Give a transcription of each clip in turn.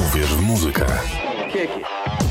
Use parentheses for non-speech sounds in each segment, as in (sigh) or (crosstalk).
Uwierz w muzykę. Może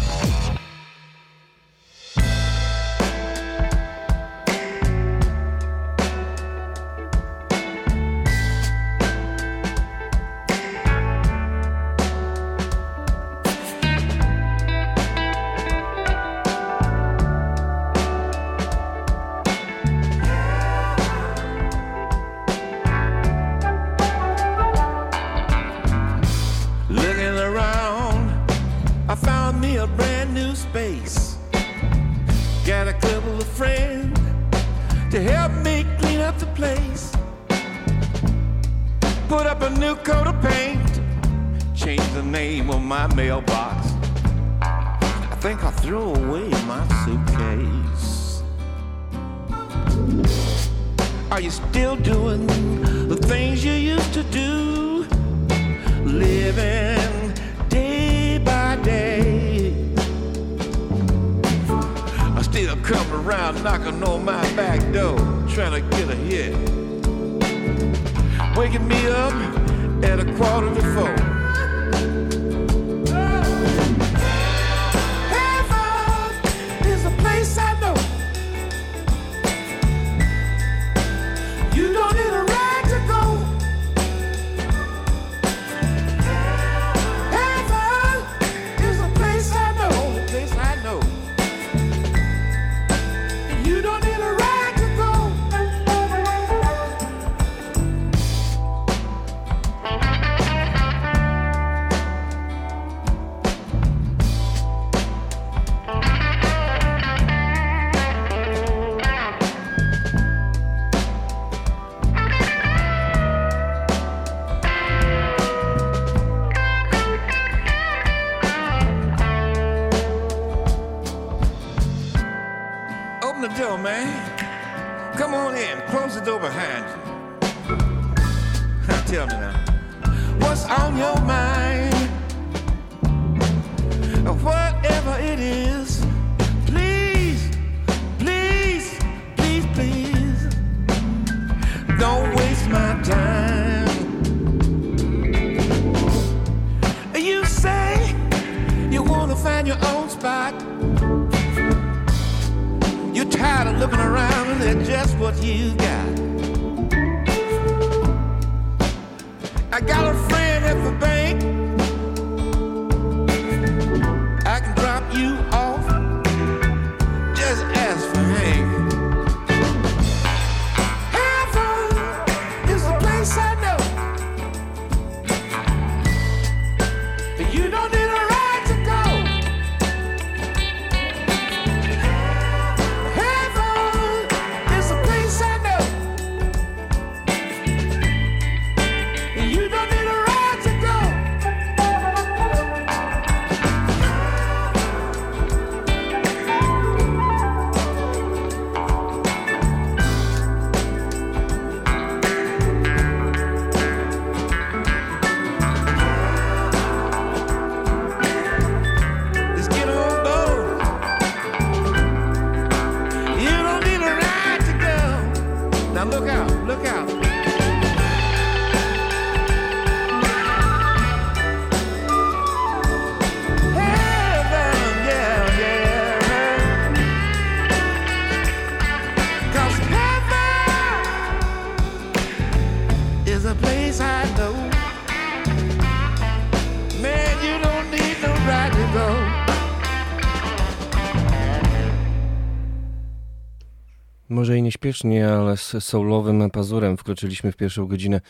i nieśpiesznie, ale z soulowym pazurem wkroczyliśmy w pierwszą godzinę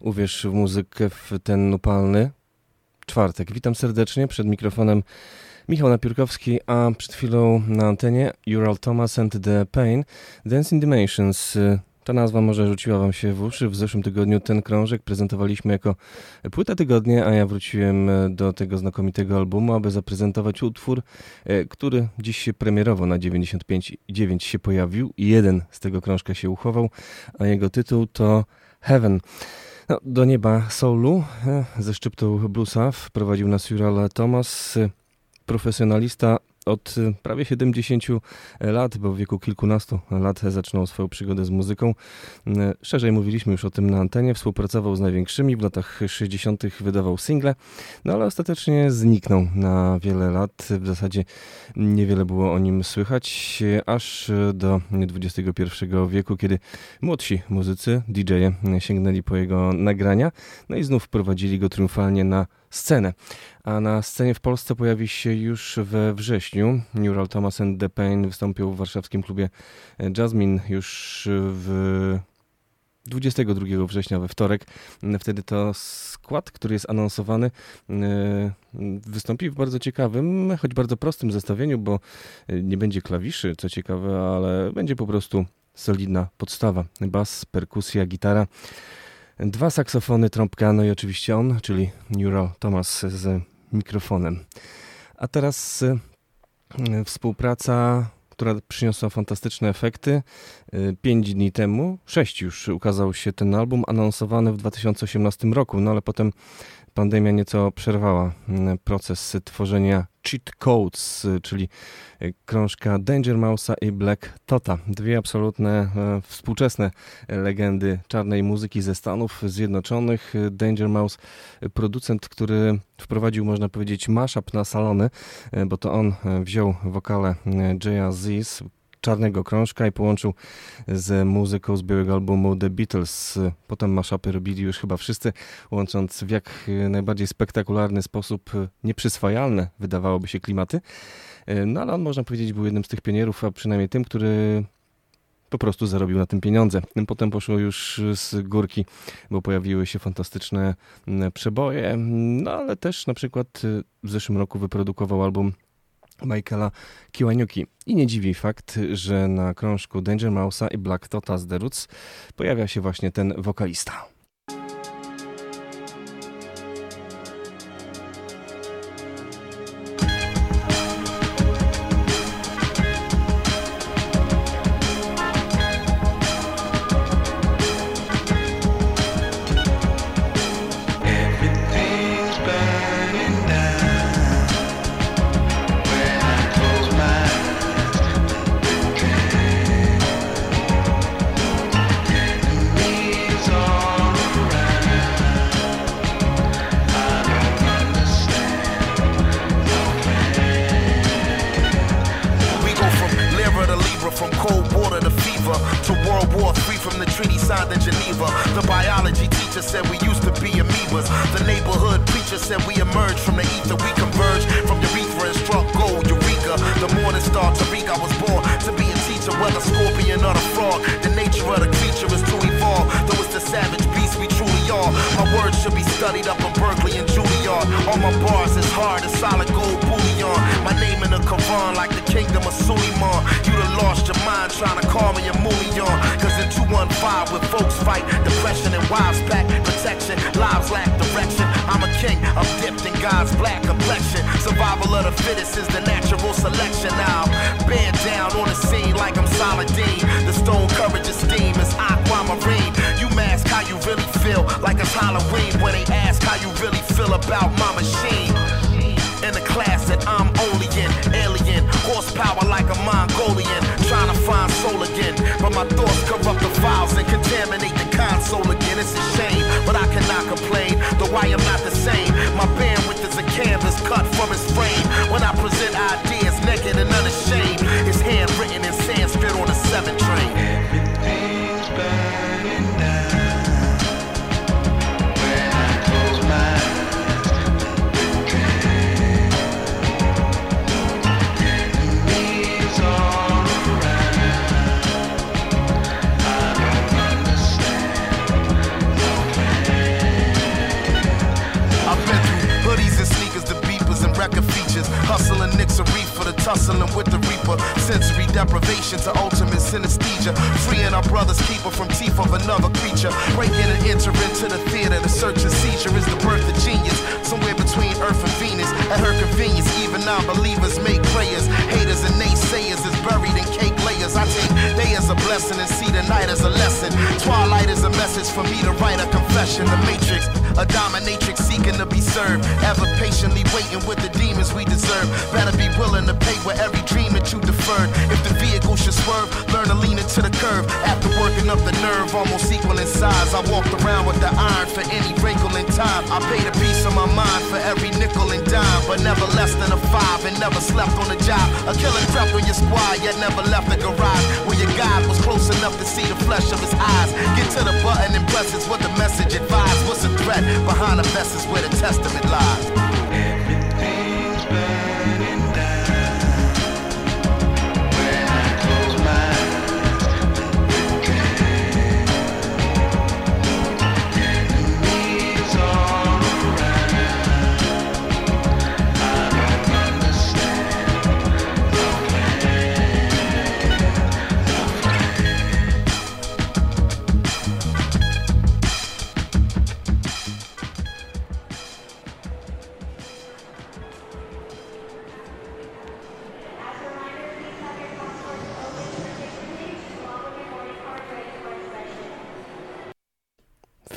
Uwierz w muzykę w ten upalny czwartek. Witam serdecznie przed mikrofonem Michał Napiórkowski, a przed chwilą na antenie Ural Thomas and the Pain, Dancing Dimensions, ta nazwa może rzuciła Wam się w uszy. W zeszłym tygodniu ten krążek prezentowaliśmy jako płyta tygodnia, a ja wróciłem do tego znakomitego albumu, aby zaprezentować utwór, e, który dziś się premierowo na 95,9 się pojawił. Jeden z tego krążka się uchował, a jego tytuł to Heaven. No, do nieba soulu e, ze szczyptą bluesa wprowadził nas Jural Thomas, profesjonalista Od prawie 70 lat, bo w wieku kilkunastu lat zaczynał swoją przygodę z muzyką. Szerzej mówiliśmy już o tym na antenie. Współpracował z największymi, w latach 60. wydawał single, no ale ostatecznie zniknął na wiele lat. W zasadzie niewiele było o nim słychać, aż do XXI wieku, kiedy młodsi muzycy, DJ-e sięgnęli po jego nagrania, no i znów prowadzili go triumfalnie na scenę. A na scenie w Polsce pojawi się już we wrześniu. Neural Thomas and The Pain wystąpił w warszawskim klubie Jasmine już w 22 września we wtorek. Wtedy to skład, który jest anonsowany, e, wystąpi w bardzo ciekawym, choć bardzo prostym zestawieniu, bo nie będzie klawiszy, co ciekawe, ale będzie po prostu solidna podstawa. Bas, perkusja, gitara. Dwa saksofony, trąbka, no i oczywiście on, czyli Neural Thomas z mikrofonem. A teraz y, współpraca, która przyniosła fantastyczne efekty. Y, pięć dni temu, sześć już ukazał się ten album, anonsowany w 2018 roku, no ale potem pandemia nieco przerwała mm, proces tworzenia cheat codes, czyli krążka Danger Mouse'a i Black Tota. Dwie absolutne e, współczesne legendy czarnej muzyki ze Stanów Zjednoczonych. Danger Mouse, producent, który wprowadził, można powiedzieć, mashup na salony, e, bo to on e, wziął wokale Jaya czarnego krążka i połączył z muzyką z białego albumu The Beatles. Potem maszapy robili już chyba wszyscy, łącząc w jak najbardziej spektakularny sposób nieprzyswajalne, wydawałoby się, klimaty. No ale on, można powiedzieć, był jednym z tych pionierów, a przynajmniej tym, który po prostu zarobił na tym pieniądze. Potem poszło już z górki, bo pojawiły się fantastyczne przeboje, no ale też na przykład w zeszłym roku wyprodukował album Michaela Kiwaniuki. I nie dziwi fakt, że na krążku Danger Mouse'a i Black Tota z The Roots pojawia się właśnie ten wokalista.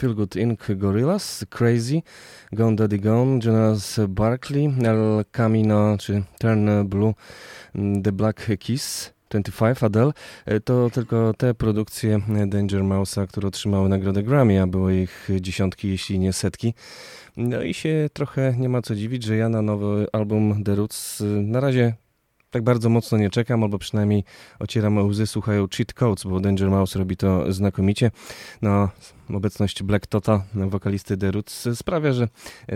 Feel Good Inc. Gorillaz, Crazy, Gone Daddy Gone, Jonas Barkley, El Camino czy Turn Blue, The Black Kiss. 25 Adele, e, to tylko te produkcje Danger Mouse'a, które otrzymały nagrodę Grammy, a było ich dziesiątki, jeśli nie setki. No i się trochę nie ma co dziwić, że ja na nowy album The Roots y, na razie tak bardzo mocno nie czekam, albo przynajmniej ocieram łzy, słuchają Cheat Codes, bo Danger Mouse robi to znakomicie. No, obecność Black Tota, wokalisty The Roots, sprawia, że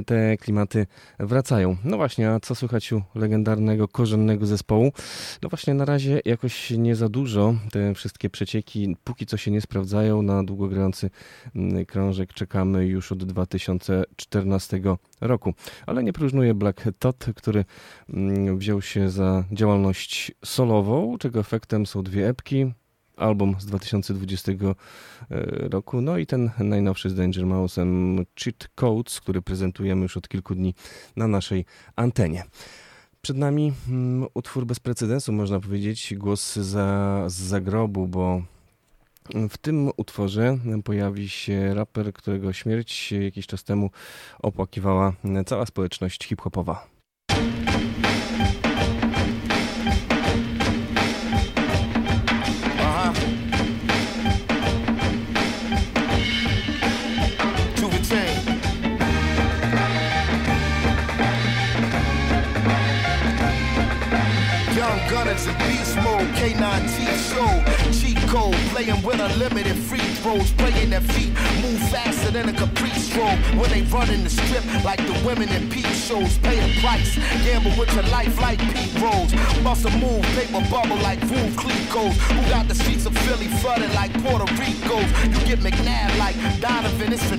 te klimaty wracają. No właśnie, a co słychać u legendarnego, korzennego zespołu? No właśnie, na razie jakoś nie za dużo. Te wszystkie przecieki póki co się nie sprawdzają. Na długogrający mm, krążek czekamy już od 2014 roku. Ale nie próżnuje Black Tot, który mm, wziął się za działalność solową, czego efektem są dwie epki, album z 2020 e, roku, no i ten najnowszy z Danger Mouse'em Cheat Codes, który prezentujemy już od kilku dni na naszej antenie. Przed nami um, utwór bez precedensu, można powiedzieć, głos za, z zagrobu, bo w tym utworze pojawi się raper, którego śmierć jakiś czas temu opłakiwała cała społeczność hip-hopowa. Playing with unlimited free throws, playing their feet, move faster than a caprice stroke when they run in the strip like the women in peep shows, pay the price, gamble with your life like Pete Rose, a move, paper bubble like Veuve Clicquot, who got the streets of Philly flooded like Puerto Rico's, you get McNabb like Donovan, it's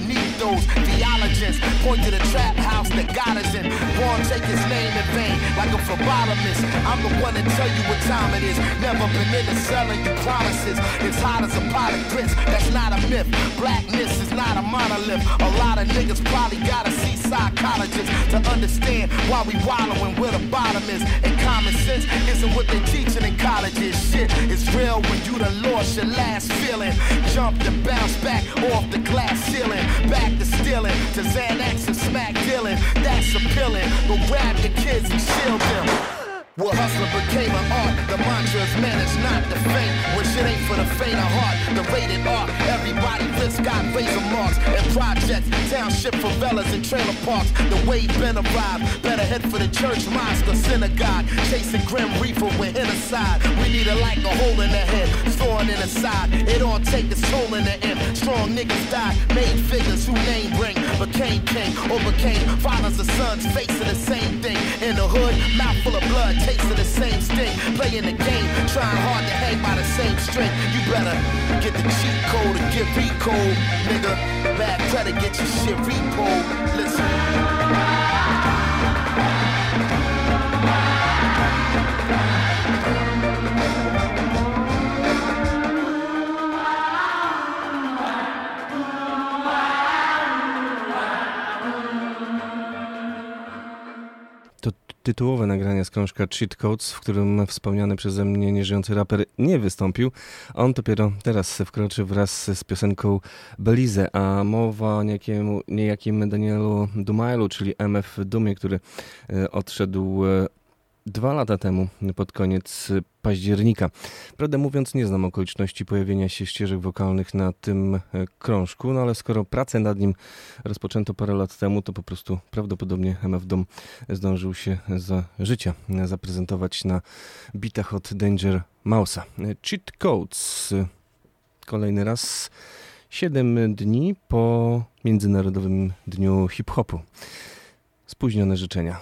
those theologians, point to the trap house that got us in, won't take his name in vain like a phlebotomist, I'm the one that tell you what time it is. Never been into selling you promises. It's hot a pot of grits. That's not a myth. Blackness is not a monolith. A lot of niggas probably gotta see psychologists to understand why we wallowing where the bottom is. And common sense isn't what they teaching in colleges. Shit is real when you done lost your last feeling. Jumped and bounced back off the glass ceiling. Back to stealing to Xanax and smack dealing. That's appealing. But grab your kids and shield them. Well, hustler became an art. The mantra is managed not to faint. When shit ain't for the faint of heart. The rated art. Everybody risk got razor marks and projects. Township favelas and trailer parks. The way been arrived. Better head for the church, mosque, or synagogue. Chasing grim reaper with side. We need a like a hole in the head. Thorn in the side. It all take its toll in the end. Strong niggas die. Made figures who name bring. Became king or became fathers or sons. Facing the same thing. In the hood, mouth full of blood taste of the same sting. Playing the game, trying hard to hang by the same string. You better get the cheat code or get recode, nigga. Bad credit, get your shit repo. Listen. Tytułowe nagranie z krążka Cheat Codes, w którym wspomniany przeze mnie nieżyjący raper nie wystąpił. On dopiero teraz wkroczy wraz z piosenką Belize, a mowa o niejakim, niejakim Danielu Dumailu, czyli MF Dumie, który e, odszedł e, dwa lata temu, pod koniec października. Prawdę mówiąc, nie znam okoliczności pojawienia się ścieżek wokalnych na tym e, krążku, no ale skoro pracę nad nim rozpoczęto parę lat temu, to po prostu prawdopodobnie MF Dom zdążył się za życia zaprezentować na bitach od Danger Mouse'a. Cheat Codes. Kolejny raz. 7 dni po Międzynarodowym Dniu Hip-Hopu. Spóźnione życzenia.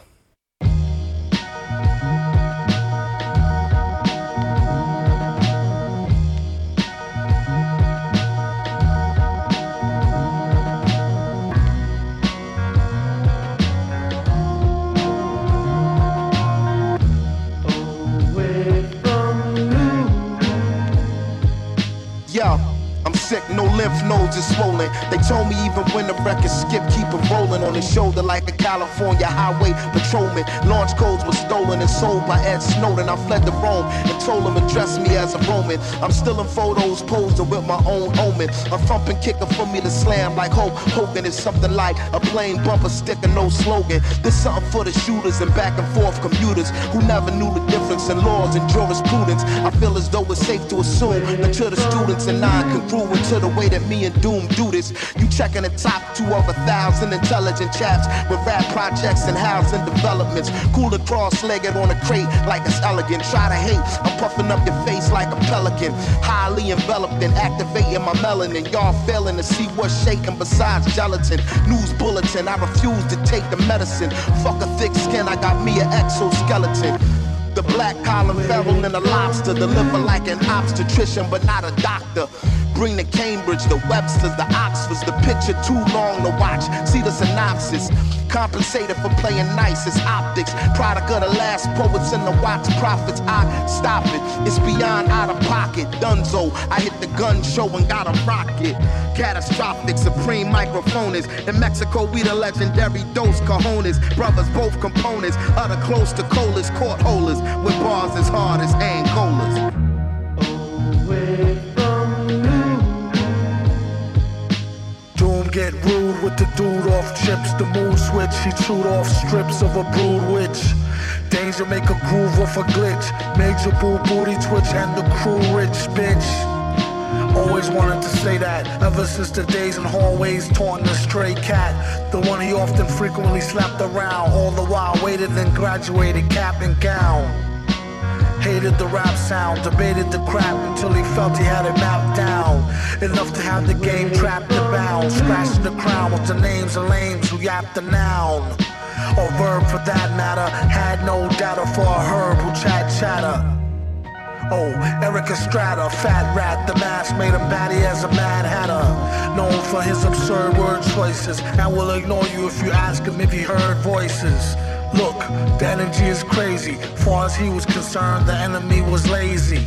Sick, no lymph nodes is swollen. They told me even when the record skip, keep it rolling on his shoulder like a California highway patrolman. Launch codes were stolen and sold by Ed Snowden. I fled to Rome and told him address me as a Roman. I'm still in photos posing with my own omen. A thumping kicker for me to slam like Hope Hogan is something like a plain bumper sticker, no slogan. This something for the shooters and back and forth commuters who never knew the difference in laws and jurisprudence. I feel as though it's safe to assume that to the students and non-congruent to the way that me and Doom do this. You checking the top two of a thousand intelligent chaps with rap projects and housing developments. Cool Cooler cross-legged on a crate like it's elegant. Try to hate, I'm puffing up your face like a pelican. Highly enveloped and activating my melanin. Y'all failing to see what's shaking besides gelatin. News bulletin, I refuse to take the medicine. Fuck a thick skin, I got me an exoskeleton. The black collar feral and a lobster. Deliver like an obstetrician, but not a doctor. Bring the Cambridge, the Websters, the Oxfords, the picture too long to watch. See the synopsis. Compensated for playing nice, it's optics. Product of the last poets and the wax prophets. I stop it, it's beyond out of pocket. Dunzo, I hit the gun show and got a rocket. Catastrophic, supreme microphones. In Mexico, we the legendary Dos Cajones. Brothers, both components. Utter close to colas, court holders. With bars as hard as Angolas. get rude with the dude off chips. The mood switch, he chewed off strips of a brood witch. Danger make a groove off a glitch. Major boo booty twitch and the crew rich bitch. Always wanted to say that ever since the days in hallways taunting the stray cat. The one he often frequently slapped around, all the while waited and graduated cap and gown. Hated the rap sound, debated the crap until he felt he had it mapped down. Enough to have the game trapped and bound. Scratching the crown with the names of lames who yapped the noun. Or verb for that matter. Had no data for a herb who chat chatter. Oh, Eric Estrada, fat rat, the mask made him batty as a mad hatter. Known for his absurd word choices, and will ignore you if you ask him if he heard voices. Look, the energy is crazy. Far as he was concerned, the enemy was lazy.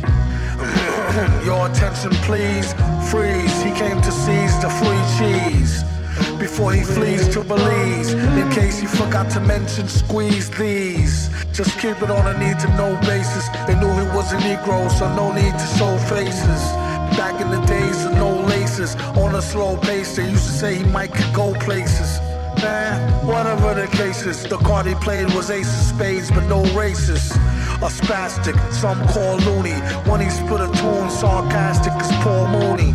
(clears throat) Your attention, please. Freeze. He came to seize the free cheese. Before he flees to Belize, in case he forgot to mention, squeeze these. Just keep it on a need to know basis. They knew he was a Negro, so no need to show faces. Back in the days of no laces, on a slow pace, they used to say he might could go places man. Whatever the case is, the card he played was ace of spades, but no racist. A spastic, some call loony. When he split a tune, sarcastic as Paul Mooney.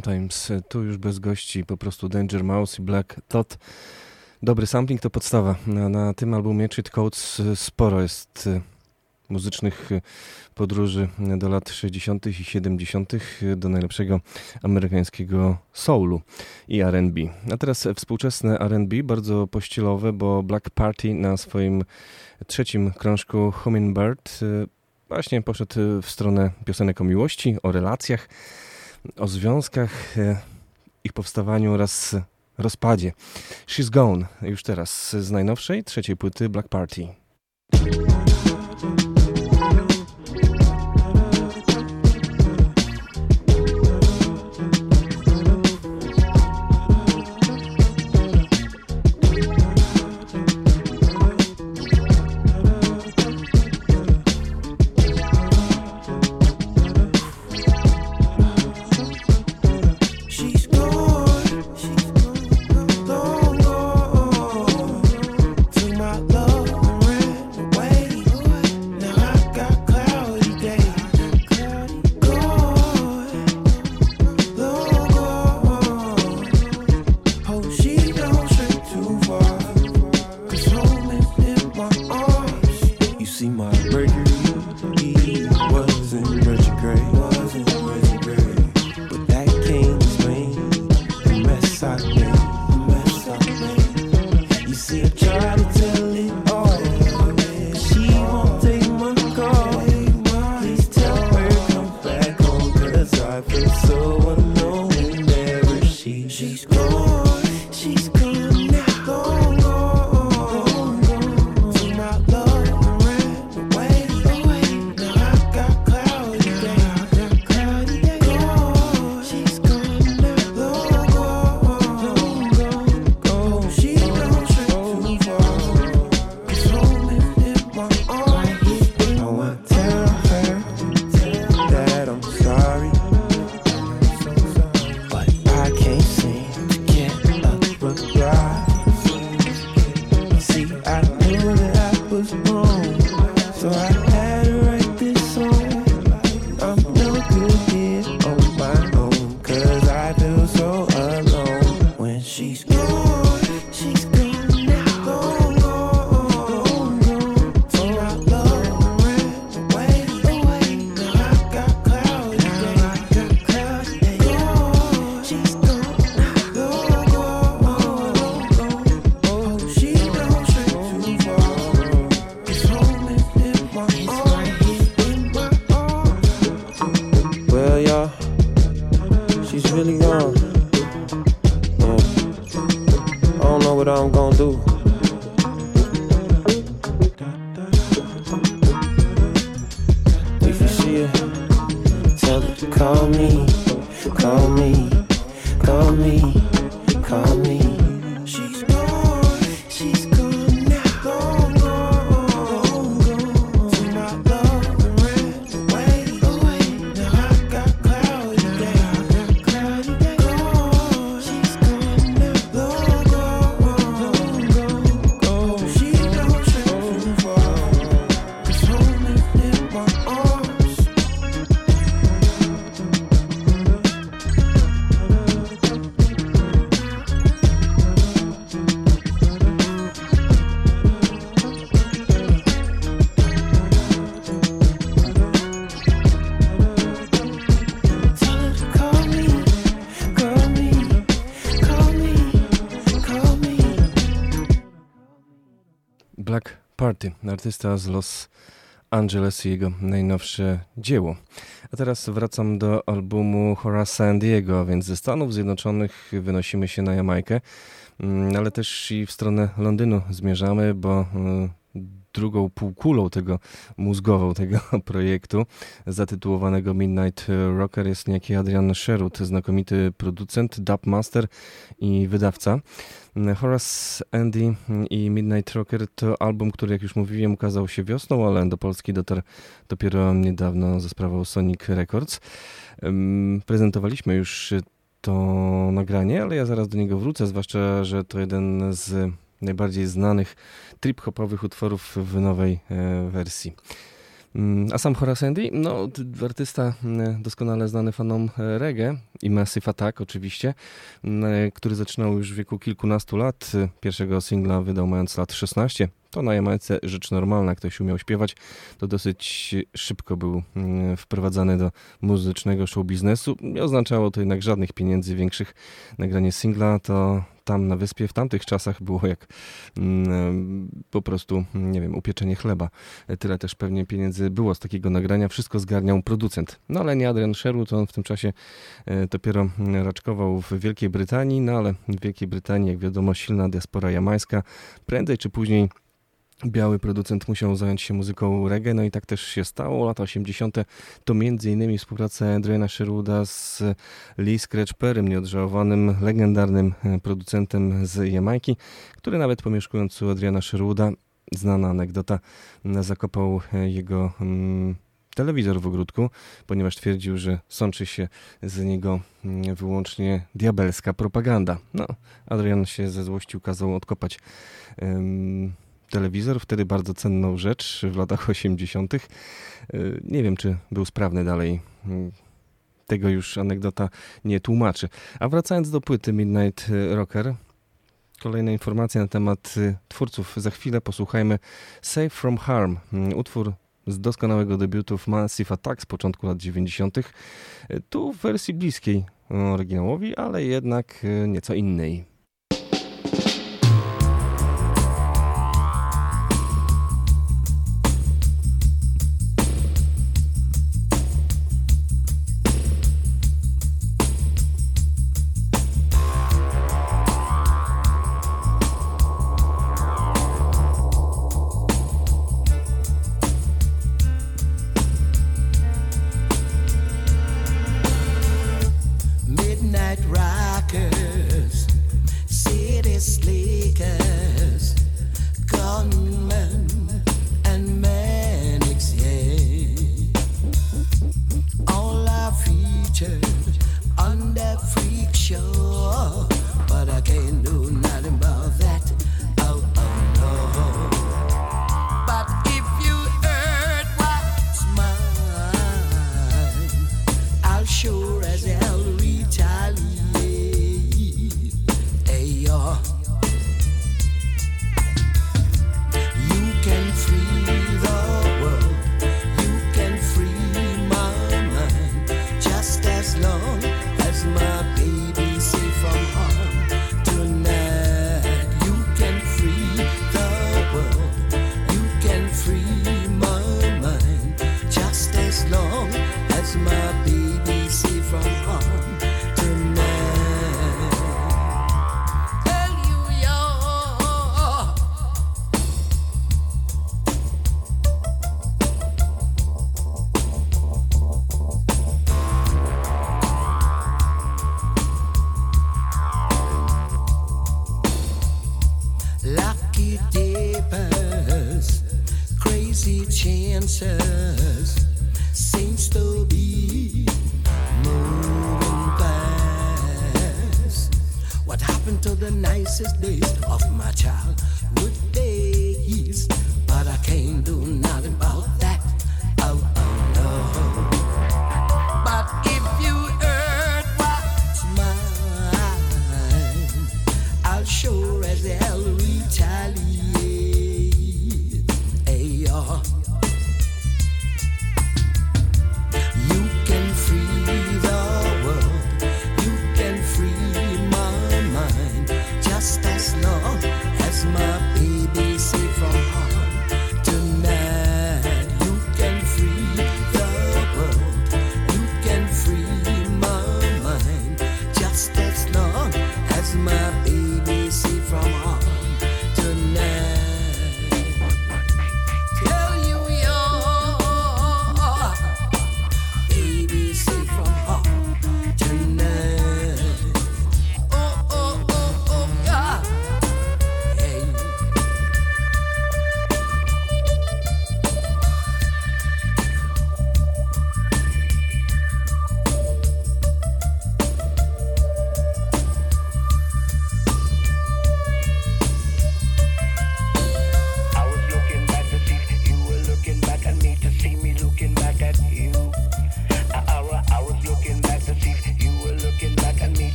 Sometimes. Tu już bez gości po prostu Danger Mouse i Black Tot. Dobry sampling to podstawa. Na, na tym albumie Cheat Codes y, sporo jest y, muzycznych y, podróży do lat 60. i 70. do najlepszego amerykańskiego soulu i RB. A teraz współczesne RB, bardzo pościelowe, bo Black Party na swoim trzecim krążku Hummingbird właśnie poszedł w stronę piosenek o miłości, o relacjach o związkach, e, ich powstawaniu oraz rozpadzie. She's Gone już teraz z najnowszej trzeciej płyty Black Party. Artysta z Los Angeles i jego najnowsze dzieło. A teraz wracam do albumu Horace San Diego, więc ze Stanów Zjednoczonych wynosimy się na Jamajkę, mm, ale też i w stronę Londynu zmierzamy, bo y, drugą półkulą tego mózgową tego (laughs) projektu zatytułowanego Midnight Rocker jest niejaki Adrian Sherwood, znakomity producent, dubmaster i wydawca. Horace Andy i Midnight Rocker to album, który jak już mówiłem ukazał się wiosną, ale do Polski dotarł dopiero niedawno ze sprawą Sonic Records. Prezentowaliśmy już to nagranie, ale ja zaraz do niego wrócę, zwłaszcza, że to jeden z najbardziej znanych trip-hopowych utworów w nowej e, wersji. Mm, a sam Horace Andy, no artysta mm, doskonale znany fanom e, reggae i Massive Attack oczywiście, mm, e, który zaczynał już w wieku kilkunastu lat. Pierwszego singla wydał mając lat 16. To na Jamajce rzecz normalna, ktoś umiał śpiewać, to dosyć szybko był wprowadzany do muzycznego show biznesu. Nie oznaczało to jednak żadnych pieniędzy większych. Nagranie singla to tam na wyspie w tamtych czasach było jak mm, po prostu, nie wiem, upieczenie chleba. Tyle też pewnie pieniędzy było z takiego nagrania. Wszystko zgarniał producent. No ale nie Adrian Sherwood, on w tym czasie e, dopiero raczkował w Wielkiej Brytanii, no ale w Wielkiej Brytanii, jak wiadomo, silna diaspora jamańska. Prędzej czy później biały producent musiał zająć się muzyką reggae, no i tak też się stało. Lata 80. to m.in. współpraca Adriana Sherwooda z Lee Scratch Perrym, nieodżałowanym, legendarnym e, producentem z Jamajki, który nawet pomieszkując u Adriana Sherwooda, znana anegdota, zakopał e, jego mm, telewizor w ogródku, ponieważ twierdził, że sączy się z niego mm, wyłącznie diabelska propaganda. No, Adrian się ze złości ukazał odkopać telewizor, wtedy bardzo cenną rzecz w latach 80. E, nie wiem, czy był sprawny dalej. Mm, tego już anegdota nie tłumaczy. A wracając do płyty Midnight Rocker, kolejna informacja na temat y, twórców. Za chwilę posłuchajmy Safe From Harm, mm, utwór z doskonałego debiutu w Massive Attack z początku lat 90. E, tu w wersji bliskiej oryginałowi, ale jednak y, nieco innej.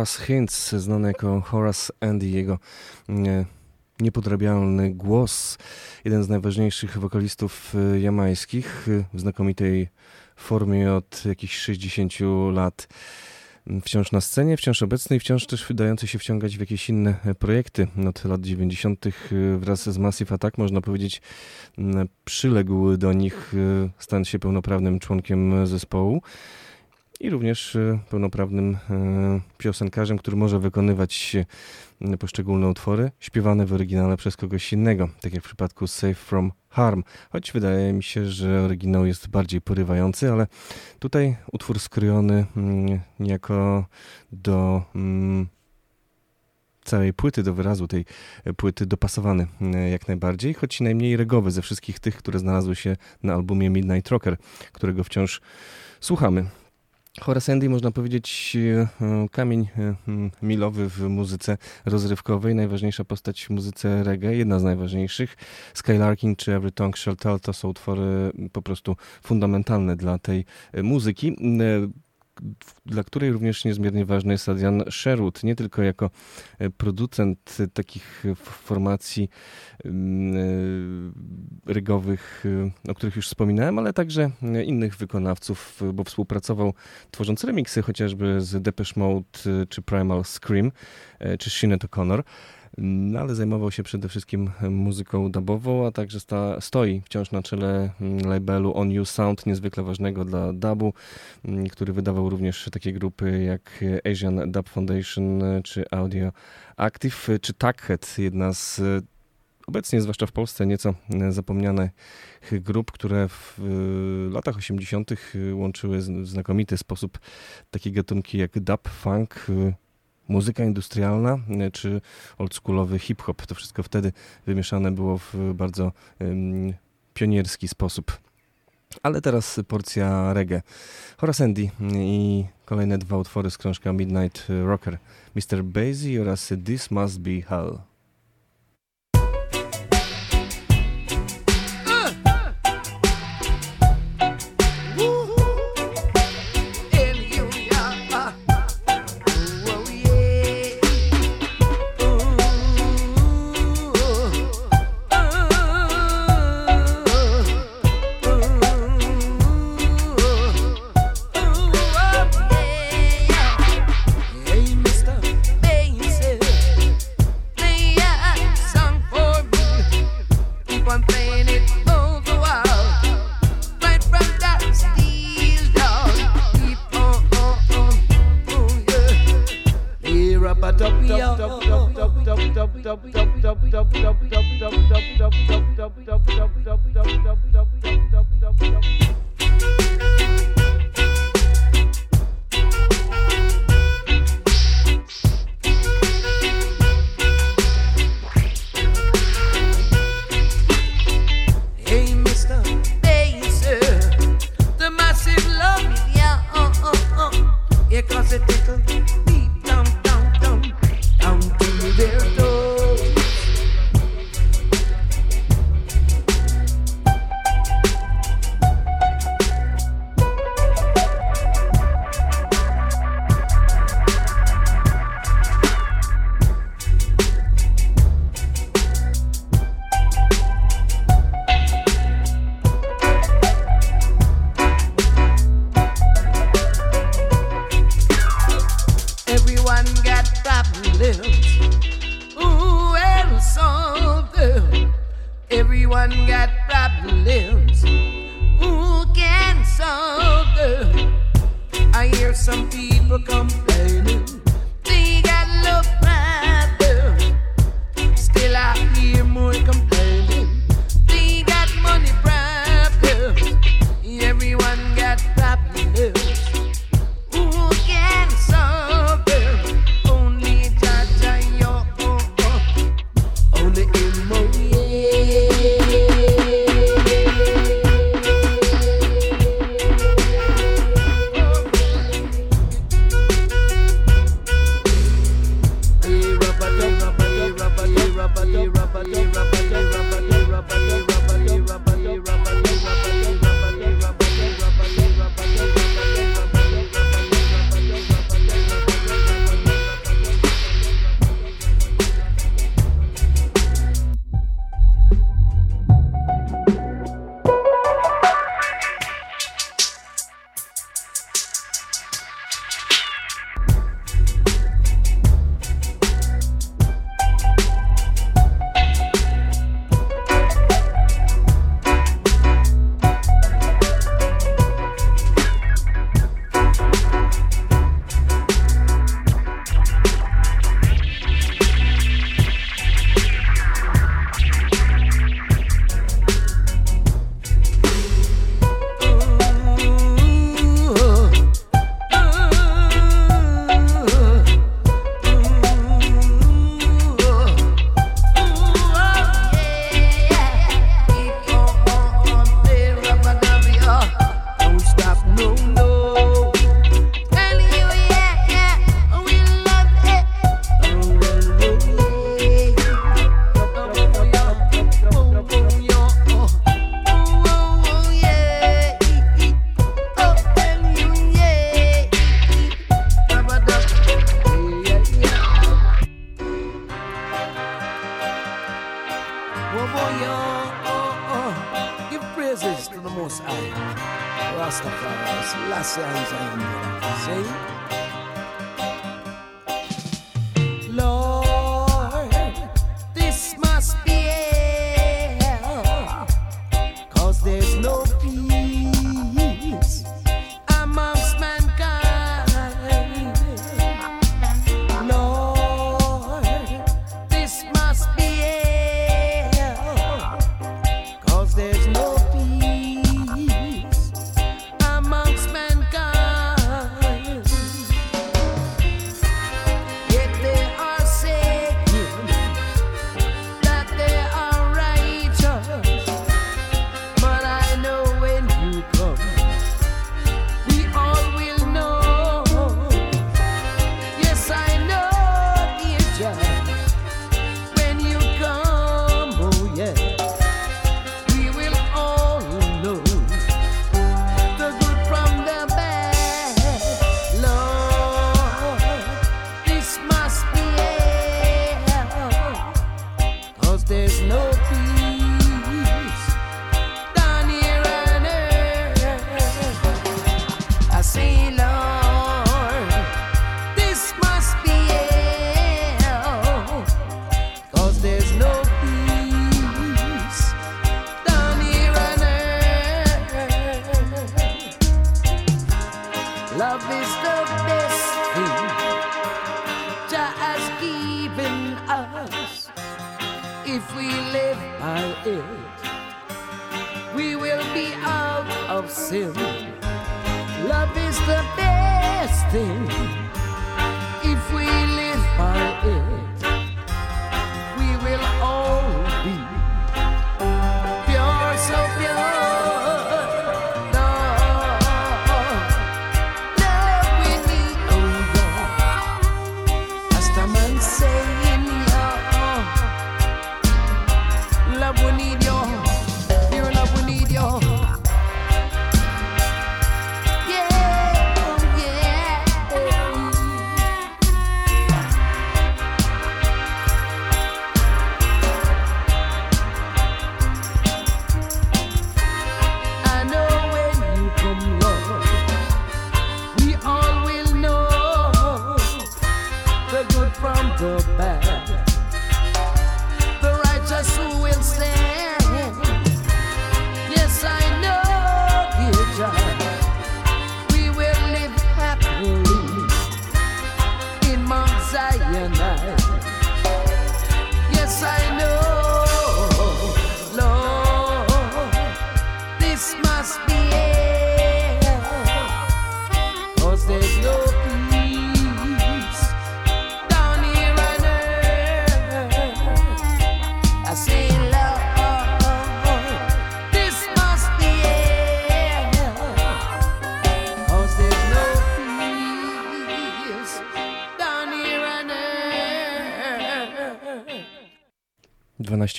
Horace Hintz, znany jako Horace Andy, jego e, niepodrabialny głos, jeden z najważniejszych wokalistów e, jamańskich, e, w znakomitej formie od jakichś 60 lat. M, Wciąż na scenie, wciąż obecny i wciąż też wydający się wciągać w jakieś inne projekty. Od lat 90. e, wraz z Massive Attack, można powiedzieć, m, przyległ do nich, stając się pełnoprawnym członkiem zespołu i również e, pełnoprawnym e, piosenkarzem, który może wykonywać e, poszczególne utwory śpiewane w oryginale przez kogoś innego, tak jak w przypadku Safe From Harm, choć wydaje mi się, że oryginał jest bardziej porywający, ale tutaj utwór skrojony mm, niejako do mm, całej płyty, do wyrazu tej płyty dopasowany jak najbardziej, choć najmniej regowy ze wszystkich tych, które znalazły się na albumie Midnight Rocker, którego wciąż słuchamy. Horace można powiedzieć, e, kamień e, milowy w muzyce rozrywkowej, najważniejsza postać w muzyce reggae, jedna z najważniejszych. Skylarking czy Every Tongue Shall Tell to są utwory po prostu fundamentalne dla tej e, muzyki. Dla której również niezmiernie ważny jest Adrian Sherwood, nie tylko jako e, producent e, takich e, formacji mm, rygowych, o których już wspominałem, ale także innych wykonawców, bo współpracował tworząc remiksy chociażby z Depeche Mode czy Primal Scream czy Sinead O'Connor. No, ale zajmował się przede wszystkim muzyką dubową, a także sta, stoi wciąż na czele mm, labelu On You Sound, niezwykle ważnego dla dubu, mm, który wydawał również takie grupy jak Asian Dub Foundation czy Audio Active, czy Taghead, jedna z obecnie, zwłaszcza w Polsce, nieco zapomnianych grup, które w latach 80. łączyły w znakomity sposób takie gatunki jak dub, funk, muzyka industrialna y, czy oldschoolowy hip-hop. To wszystko wtedy wymieszane było w bardzo pionierski sposób. Ale teraz porcja reggae. Horace Andy i kolejne dwa utwory z krążka Midnight Rocker. Mr. Basie oraz This Must Be Hell.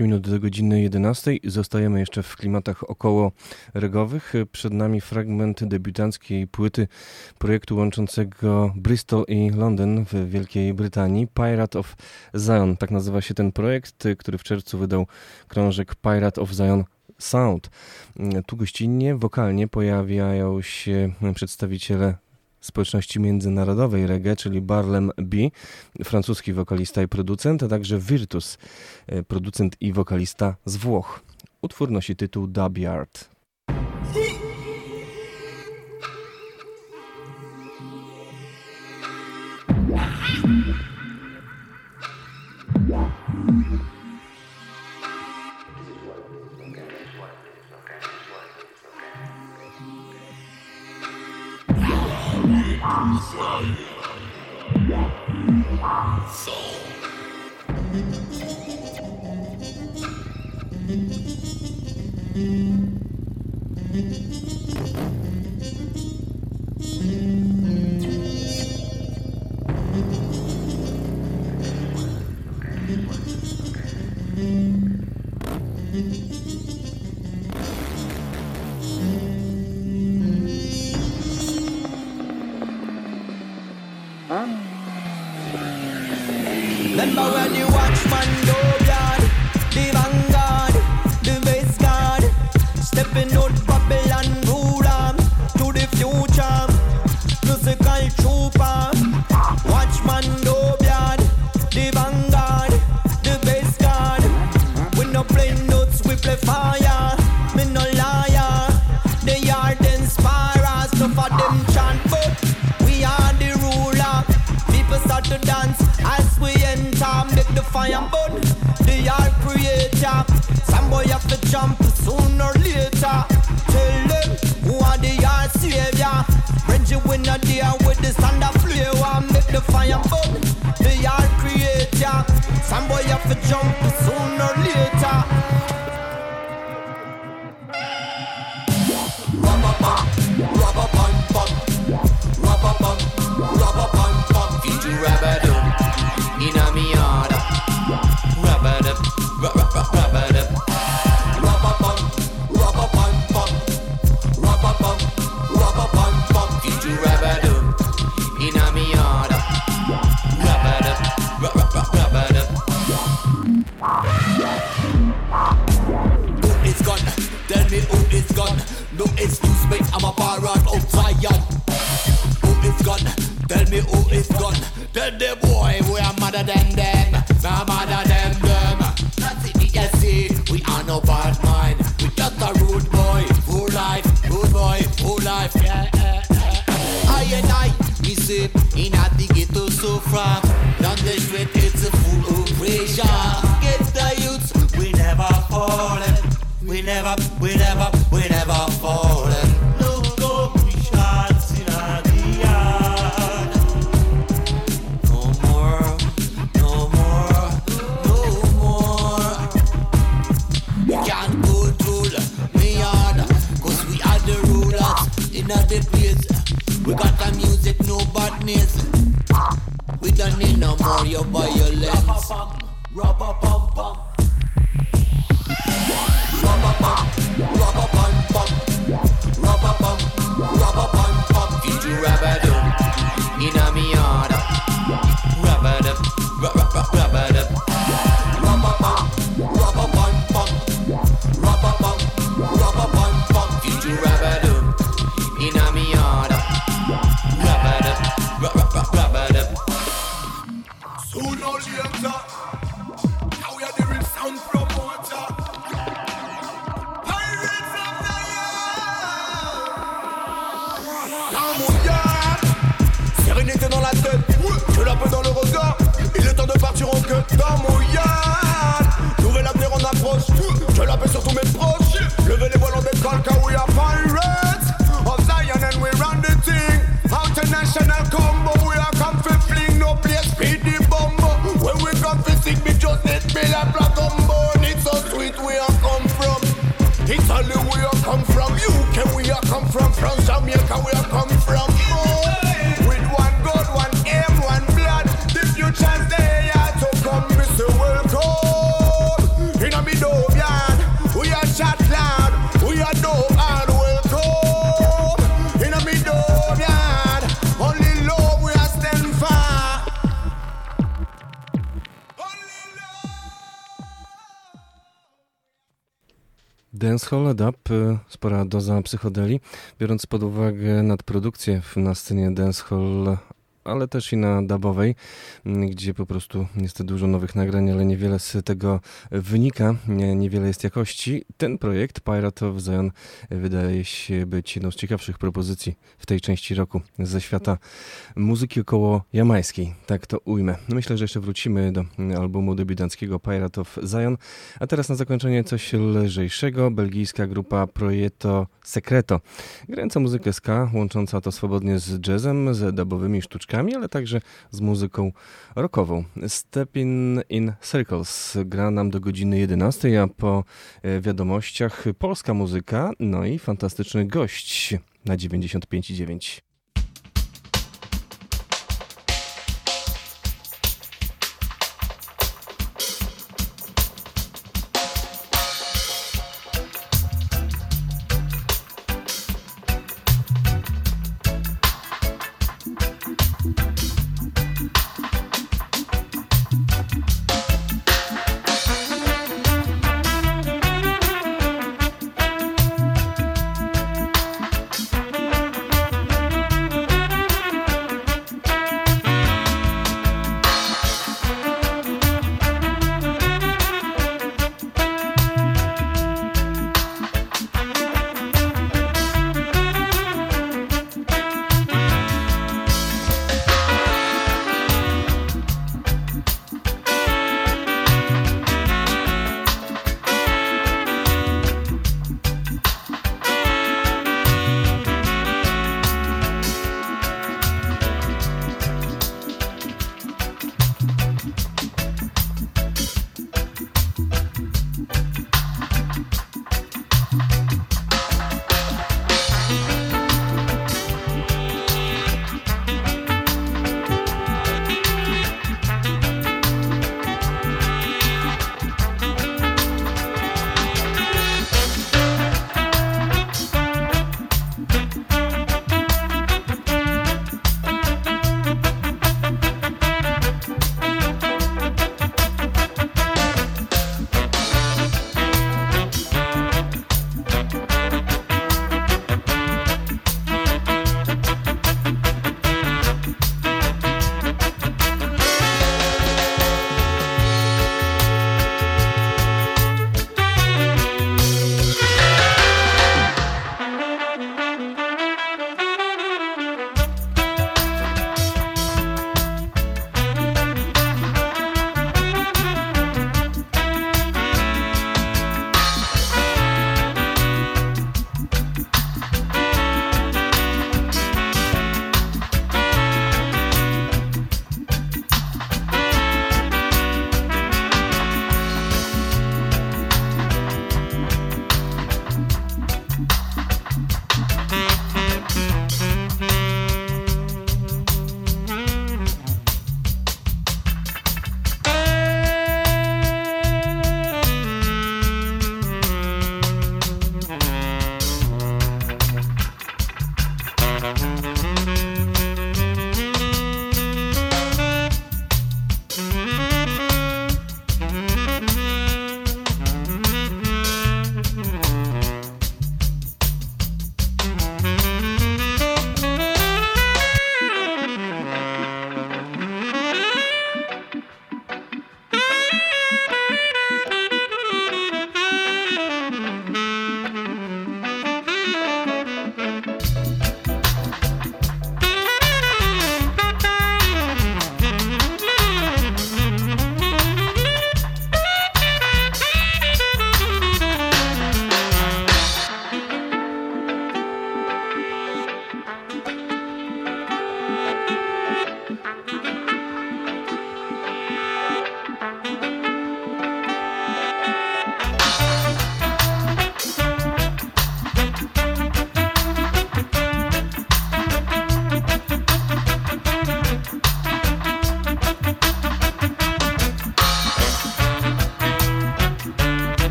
12 minut do godziny 11. Zostajemy jeszcze w klimatach około regowych. Przed nami fragment debiutanckiej płyty projektu łączącego Bristol i Londyn w Wielkiej Brytanii. Pirate of Zion, tak nazywa się ten projekt, który w czerwcu wydał krążek Pirate of Zion Sound. Tu gościnnie, wokalnie pojawiają się przedstawiciele społeczności międzynarodowej reggae, czyli Barlem B, francuski wokalista i producent, a także Virtus, e, producent i wokalista z Włoch. Utwór nosi tytuł Dub Yard. Remember when you watch man go yard, the vanguard, the base guard, stepping out Babylon ruler to the future, musical trooper. Watch man go yard, the vanguard, the base guard. We no play notes, we play fire. Me no liar, the yard inspire us. No for them To dance as we enter, make the fire burn. The art creator, some boy have to jump sooner or later. Tell them who are the art savior. Reggie win a day with the stand up flavor, make the fire burn. The art creator, some boy have to jump sooner or later. Spora doza psychodeli, biorąc pod uwagę nadprodukcję na scenie dancehall, ale też i na dubowej, gdzie po prostu jest dużo nowych nagrań, ale niewiele z tego wynika, nie, niewiele jest jakości. Ten projekt Pirate of Zion wydaje się być jedną z ciekawszych propozycji w tej części roku ze świata muzyki około jamańskiej, tak to ujmę. Myślę, że jeszcze wrócimy do mm, albumu debiutanckiego Pirate of Zion, a teraz na zakończenie coś lżejszego. Belgijska grupa Projeto Secreto. Grająca muzykę ska, łącząca to swobodnie z jazzem, z dubowymi sztuczkami, ale także z muzyką rockową. Stepping in Circles gra nam do godziny 11, a po e, wiadomościach polska muzyka, no i fantastyczny gość na 95,9.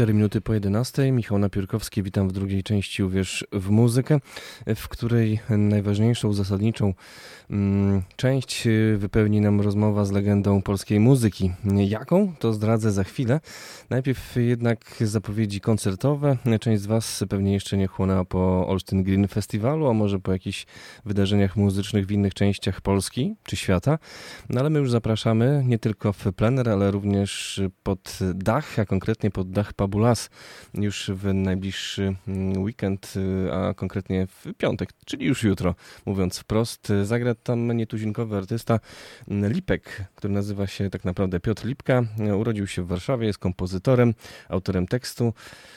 4 minuty po 11. Michał Napiórkowski, witam w drugiej części Uwierz w muzykę, w której najważniejszą, zasadniczą mm, część wypełni nam rozmowa z legendą polskiej muzyki. Jaką? To zdradzę za chwilę. Najpierw jednak zapowiedzi koncertowe. Część z Was pewnie jeszcze nie chłonęła po Olsztyn Green Festiwalu, a może po jakichś wydarzeniach muzycznych w innych częściach Polski czy świata. No ale my już zapraszamy nie tylko w plener, ale również pod dach, a konkretnie pod dach Pabulas już w najbliższy mm, weekend, a konkretnie w piątek, czyli już jutro, mówiąc wprost. Zagra tam nietuzinkowy artysta Lipek, który nazywa się tak naprawdę Piotr Lipka. Urodził się w Warszawie, jest kompozytorem, autorem tekstu.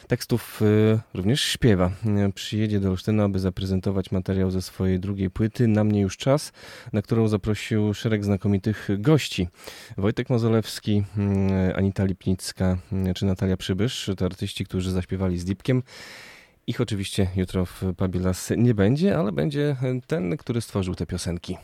Tekstów y, również śpiewa. Przyjedzie do Olsztyna, aby zaprezentować materiał ze swojej drugiej płyty Na mnie już czas, na którą zaprosił szereg znakomitych gości. Wojtek Mozolewski, y, Anita Lipnicka y, czy Natalia Przybysz to artyści, którzy zaśpiewali z Lipkiem. Ich oczywiście jutro w Pabilas nie będzie, ale będzie ten, który stworzył te piosenki.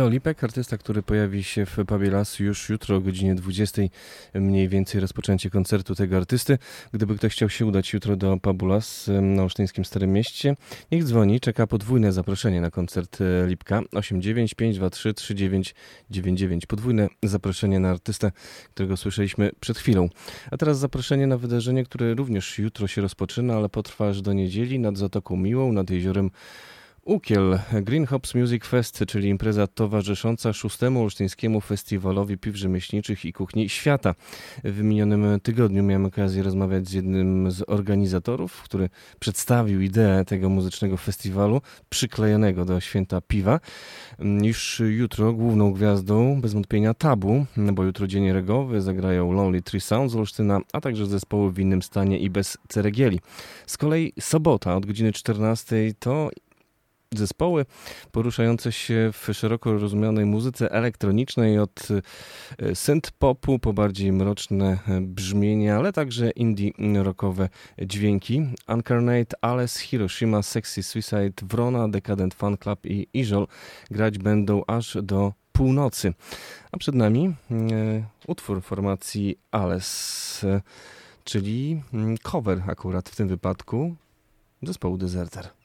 To Lipek, artysta, który pojawi się w Pubie Las już jutro o godzinie 20. Mniej więcej rozpoczęcie koncertu tego artysty. Gdyby ktoś chciał się udać jutro do Pubu Las em, na Olsztyńskim Starym Mieście, niech dzwoni. Czeka podwójne zaproszenie na koncert e, Lipka. 89 523 3999. Podwójne zaproszenie na artystę, którego słyszeliśmy przed chwilą. A teraz zaproszenie na wydarzenie, które również jutro się rozpoczyna, ale potrwa aż do niedzieli nad Zatoką Miłą, nad jeziorem Ukiel Green Hops Music Fest, czyli impreza towarzysząca szóstemu olsztyńskiemu festiwalowi piw rzemieślniczych i kuchni świata. W minionym tygodniu miałem okazję rozmawiać z jednym z organizatorów, który przedstawił ideę tego muzycznego festiwalu przyklejonego do święta piwa. Już jutro główną gwiazdą bez wątpienia tabu, bo jutro dzień regowy zagrają Lonely Tree Sound z Olsztyna, a także zespoły w innym stanie i bez ceregieli. Z kolei sobota od godziny 14 to zespoły poruszające się w szeroko rozumianej muzyce elektronicznej od e, synth popu po bardziej mroczne e, brzmienia, ale także indie rockowe dźwięki. Uncarnate, Alice, Hiroshima, Sexy Suicide, Wrona, Decadent Fan Club i Izol grać będą aż do północy. A przed nami e, utwór formacji Alice, czyli mm, cover akurat w tym wypadku zespołu Deserter.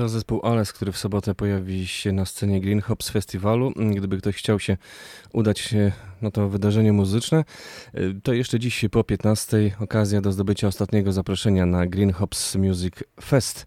To zespół Ales, który w sobotę pojawi się na scenie Green Hops Festiwalu. Gdyby ktoś chciał się udać na to wydarzenie muzyczne, to jeszcze dziś po 15 okazja do zdobycia ostatniego zaproszenia na Green Hops Music Fest.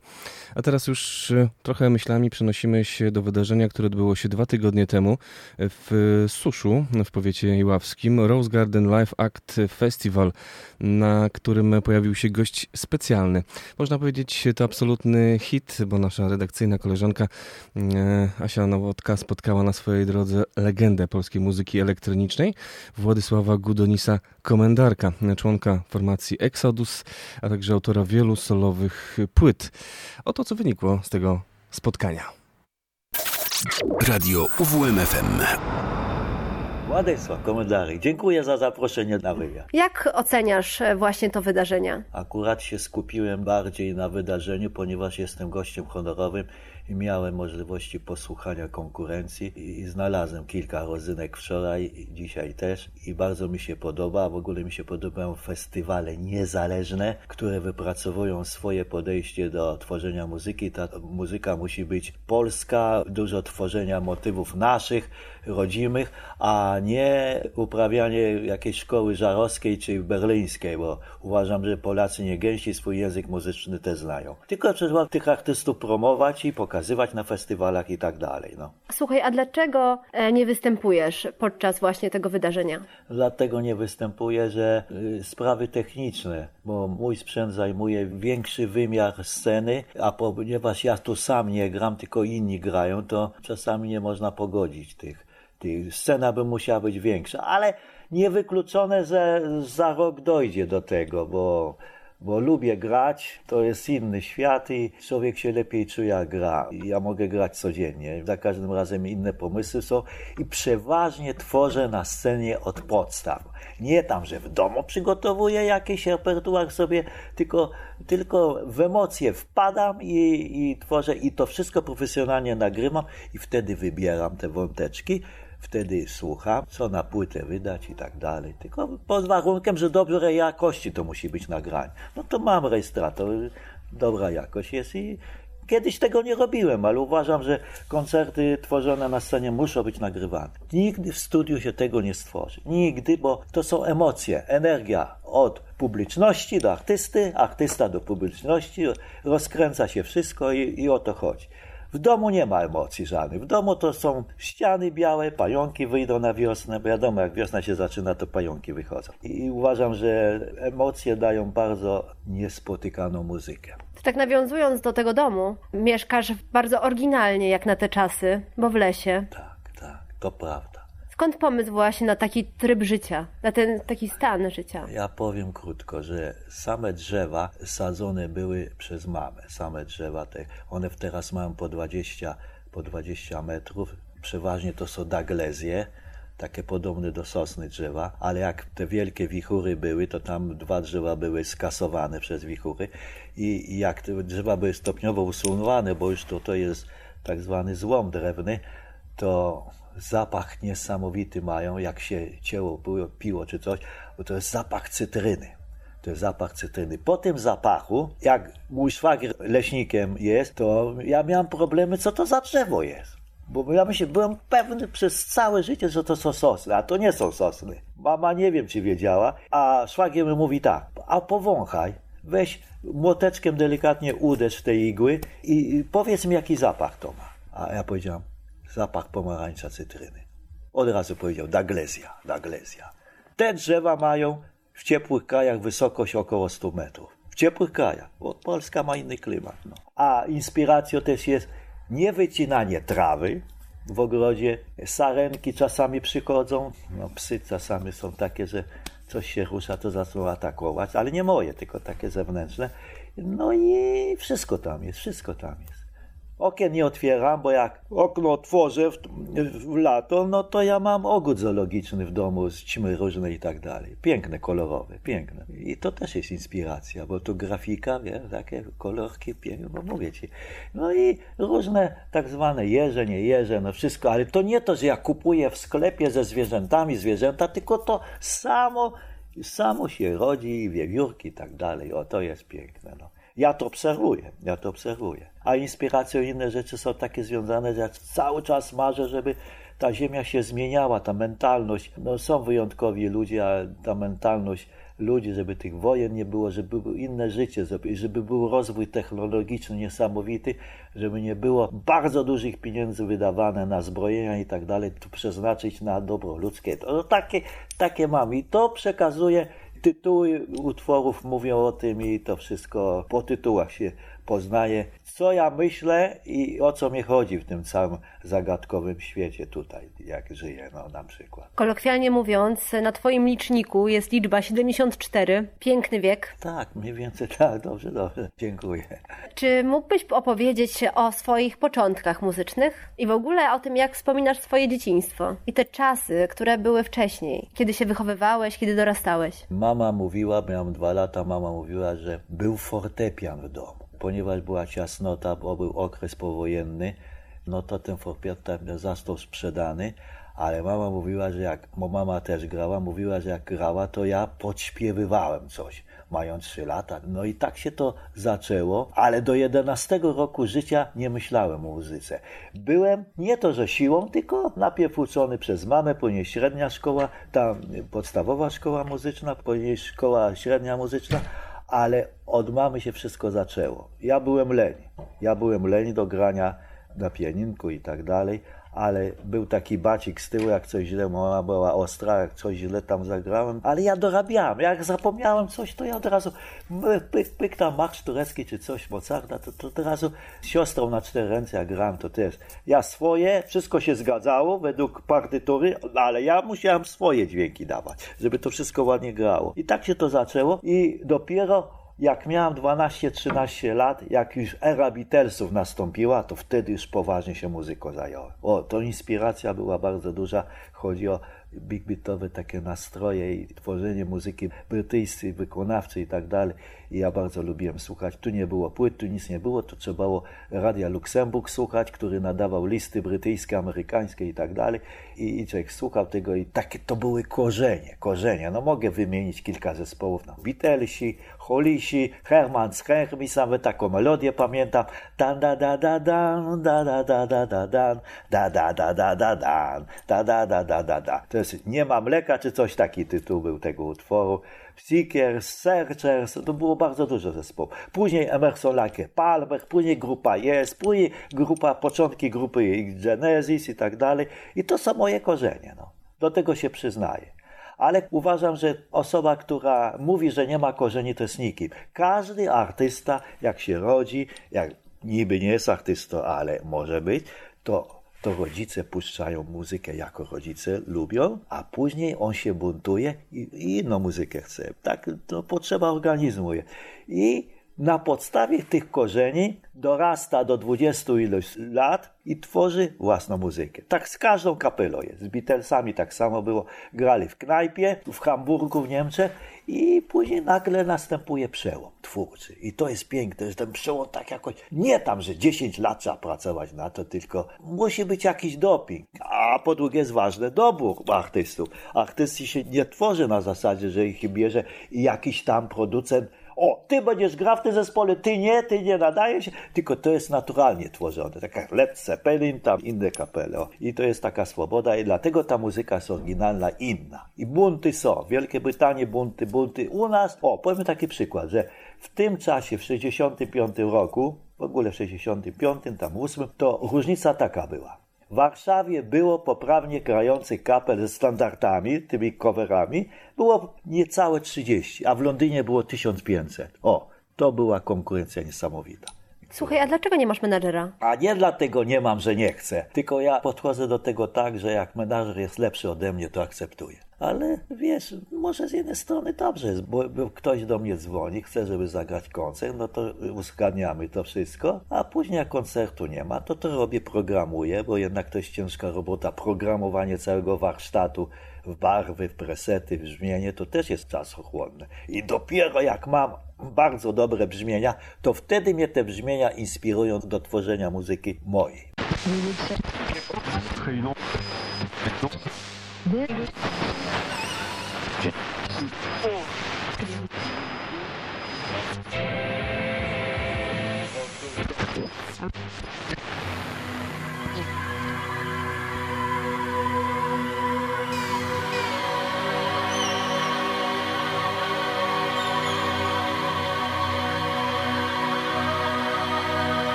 A teraz już e, trochę myślami przenosimy się do wydarzenia, które odbyło się dwa tygodnie temu w Suszu, w powiecie iławskim. Rose Garden Live Act Festival, na którym pojawił się gość specjalny. Można powiedzieć, to absolutny hit, bo nasza redakcyjna koleżanka e, Asia Nowotka spotkała na swojej drodze legendę polskiej muzyki elektronicznej, Władysława Gudonisa Komendarka, członka formacji Exodus, a także autora wielu solowych płyt. Oto co wynikło z tego spotkania. Radio UWMFM. Władysław Komendarek, dziękuję za zaproszenie na wywiad. Jak oceniasz e, właśnie to wydarzenie? Akurat się skupiłem bardziej na wydarzeniu, ponieważ jestem gościem honorowym i miałem możliwości posłuchania konkurencji i, i znalazłem kilka rodzynek wczoraj, i dzisiaj też. I bardzo mi się podoba, w ogóle mi się podobają festiwale niezależne, które wypracowują swoje podejście do tworzenia muzyki. Ta muzyka musi być polska, dużo tworzenia motywów naszych, rodzimych, a nie uprawianie jakiejś szkoły żarowskiej czy berlińskiej, bo uważam, że Polacy nie gęsi swój język muzyczny też znają. Tylko trzeba tych artystów promować i pokazywać na festiwalach i tak dalej. No. Słuchaj, a dlaczego e, nie występujesz podczas właśnie tego wydarzenia? Dlatego nie występuję, że y, sprawy techniczne, bo mój sprzęt zajmuje większy wymiar sceny, a ponieważ ja tu sam nie gram, tylko inni grają, to czasami nie można pogodzić tych. Scena by musiała być większa, ale niewykluczone, że za rok dojdzie do tego, bo bo lubię grać, to jest inny świat i człowiek się lepiej czuje jak gra. Ja mogę grać codziennie, za każdym razem inne pomysły są i przeważnie tworzę na scenie od podstaw. Nie tam, że w domu przygotowuję jakiś repertuar sobie, tylko, tylko w emocje wpadam i, i tworzę i to wszystko profesjonalnie nagrywam i wtedy wybieram te wąteczki wtedy słucham, co na płytę wydać i tak dalej. Tylko pod warunkiem, że dobrej jakości to musi być nagranie. No to mam rejestrator, dobra jakość jest i kiedyś tego nie robiłem, ale uważam, że koncerty tworzone na scenie muszą być nagrywane. Nigdy w studiu się tego nie stworzy. Nigdy, bo to są emocje, energia od publiczności do artysty, artysta do publiczności, rozkręca się wszystko i, i o to chodzi. W domu nie ma emocji żadnych. W domu to są ściany białe, pająki wyjdą na wiosnę, bo wiadomo, jak wiosna się zaczyna, to pająki wychodzą. I uważam, że emocje dają bardzo niespotykaną muzykę. Tak nawiązując do tego domu, mieszkasz bardzo oryginalnie jak na te czasy, bo w lesie. Tak, tak, to prawda. Skąd pomysł właśnie na taki tryb życia, na ten taki stan życia? Ja powiem krótko, że same drzewa sadzone były przez mamę. Same drzewa, te, one teraz mają po 20, po 20 metrów. Przeważnie to są daglezje, takie podobne do sosny drzewa, ale jak te wielkie wichury były, to tam dwa drzewa były skasowane przez wichury i, jak te drzewa były stopniowo usuwane, bo już to, to jest tak zwany złom drewny, to zapach niesamowity mają, jak się cięło, było, piło czy coś, bo to jest zapach cytryny. To jest zapach cytryny. Po tym zapachu, jak mój szwagier leśnikiem jest, to ja miałem problemy, co to za drzewo jest. Bo ja myślę, byłem pewny przez całe życie, że to są sosny, a to nie są sosny. Mama nie wiem, czy wiedziała, a szwagier mi mówi tak, a powąchaj, weź młoteczkiem delikatnie uderz w te igły i powiedz mi, jaki zapach to ma. A ja powiedziałem, zapach pomarańcza cytryny. Od razu powiedział, daglezja, daglezja. Te drzewa mają w ciepłych krajach wysokość około 100 metrów. W ciepłych krajach, bo Polska ma inny klimat. No. A inspiracją też jest nie wycinanie trawy w ogrodzie. Sarenki czasami przychodzą, no, psy czasami są takie, że coś się rusza, to zaczną atakować, ale nie moje, tylko takie zewnętrzne. No i wszystko tam jest, wszystko tam jest. Okien nie otwieram, bo jak okno otworzę w, w lato, no to ja mam ogród zoologiczny w domu z ćmy różne i tak dalej. Piękne, kolorowe, piękne. I to też jest inspiracja, bo tu grafika, wie, takie kolorki piękne, bo mówię ci. No i różne tak zwane jeże, nie jeże, no wszystko, ale to nie to, że ja kupuję w sklepie ze zwierzętami zwierzęta, tylko to samo, samo się rodzi, wiewiórki i tak dalej. O, to jest piękne, no. Ja to obserwuję, ja to obserwuję. A inspiracją inne rzeczy są takie związane, że ja cały czas marzę, żeby ta ziemia się zmieniała, ta mentalność. No są wyjątkowi ludzie, ale ta mentalność ludzi, żeby tych wojen nie było, żeby było inne życie, żeby, był rozwój technologiczny niesamowity, żeby nie było bardzo dużych pieniędzy wydawane na zbrojenia i tak dalej, to przeznaczyć na dobro ludzkie. To, takie, takie mam i to przekazuję tytuły utworów mówią o tym i to wszystko po tytułach się poznaje, co ja myślę i o co mi chodzi w tym całym zagadkowym świecie tutaj, jak żyję, no na przykład. Kolokwialnie mówiąc, na Twoim liczniku jest liczba 74, piękny wiek. Tak, mniej więcej tak, dobrze, dobrze, dziękuję. Czy mógłbyś opowiedzieć o swoich początkach muzycznych i w ogóle o tym, jak wspominasz swoje dzieciństwo i te czasy, które były wcześniej, kiedy się wychowywałeś, kiedy dorastałeś? Mama mówiła, miałem dwa lata, mama mówiła, że był fortepian w domu. Ponieważ była ciasnota, bo był okres powojenny, no to ten fortepian został sprzedany, ale mama mówiła, że jak, bo mama też grała, mówiła, że jak grała, to ja podśpiewywałem coś. mając 3 lata. No i tak się to zaczęło, ale do 11 roku życia nie myślałem o muzyce. Byłem nie to, że siłą, tylko najpierw uczony przez mamę, później średnia szkoła, tam podstawowa szkoła muzyczna, później szkoła średnia muzyczna, ale od mamy się wszystko zaczęło. Ja byłem leń. Ja byłem leń do grania na pianinku i tak dalej, ale był taki bacik z tyłu, jak coś źle, mama była ostra, jak coś źle tam zagrałem, ale ja dorabiałem. Jak zapomniałem coś, to ja od razu pyk, pyk tam marsz turecki czy coś Mozarta, to, to od razu z siostrą na cztery ręce jak grałem, to też. Ja swoje, wszystko się zgadzało według partytury, ale ja musiałem swoje dźwięki dawać, żeby to wszystko ładnie grało. I tak się to zaczęło i dopiero jak miałem 12-13 lat, jak już era Beatlesów nastąpiła, to wtedy już poważnie się muzyką zająłem. O, to inspiracja była bardzo duża. Chodzi o big beatowe takie nastroje i tworzenie muzyki brytyjskiej, wykonawczej i tak dalej. I ja bardzo lubiłem słuchać. Tu nie było płyt, tu nic nie było, to trzeba było Radia Luksemburg słuchać, który nadawał listy brytyjskie, amerykańskie i tak dalej. I, i człowiek słuchał tego i takie to były korzenie, korzenie. No mogę wymienić kilka zespołów. No, Beatlesi, Holisi, Herman z Hermis, nawet taką melodię pamiętam. Dan da da da dan, da da da da da dan, da da da da da dan, da da da da da da. To jest Nie ma mleka, czy coś taki tytuł był tego utworu. Seekers, Searchers, to było bardzo dużo zespołów. Później Emerson Lake Palmer, później grupa Yes, później grupa, początki grupy Genesis i tak dalej. I to są moje korzenie, no. Do tego się przyznaję ale uważam, że osoba, która mówi, że nie ma korzeni, to jest nikim. Każdy artysta, jak się rodzi, jak niby nie jest artystą, ale może być, to to rodzice puszczają muzykę jako rodzice lubią, a później on się buntuje i, i inną muzykę chce. Tak to potrzeba organizmu. I na podstawie tych korzeni dorasta do 20 ilość lat i tworzy własną muzykę. Tak z każdą kapelą jest. Z Beatlesami tak samo było. Grali w knajpie, w Hamburgu, w Niemczech i później nagle następuje przełom twórczy. I to jest piękne, że ten przełom tak jakoś, nie tam, że 10 lat trzeba pracować na to, tylko musi być jakiś doping. A po drugie jest ważny dobór artystów. Artysty się nie tworzy na zasadzie, że ich bierze jakiś tam producent o, ty będziesz grał w tym zespole, ty nie, ty nie nadaje się, tylko to jest naturalnie tworzone, tak jak Led Zeppelin, tam inne kapele. O. I to jest taka swoboda i dlatego ta muzyka jest oryginalna, inna. I bunty są, w Wielkiej Brytanii bunty, bunty. U nas, o, powiem taki przykład, że w tym czasie, w 65 roku, w ogóle w 65, tam 8, to różnica taka była. W Warszawie było poprawnie grających kapel ze standardami, tymi coverami, było niecałe 30, a w Londynie było 1500. O, to była konkurencja niesamowita. Słuchaj, a dlaczego nie masz menadżera? A nie dlatego nie mam, że nie chcę, tylko ja podchodzę do tego tak, że jak menadżer jest lepszy ode mnie, to akceptuję ale wiesz, może z jednej strony dobrze jest, bo, bo ktoś do mnie dzwoni, chce, żeby zagrać koncert, no to uzgadniamy to wszystko, a później jak koncertu nie ma, to to robię, programuję, bo jednak to jest ciężka robota, programowanie całego warsztatu w barwy, w presety, w brzmienie, to też jest czasochłonne. I dopiero jak mam bardzo dobre brzmienia, to wtedy mnie te brzmienia inspirują do tworzenia muzyki mojej. Muzyka. oh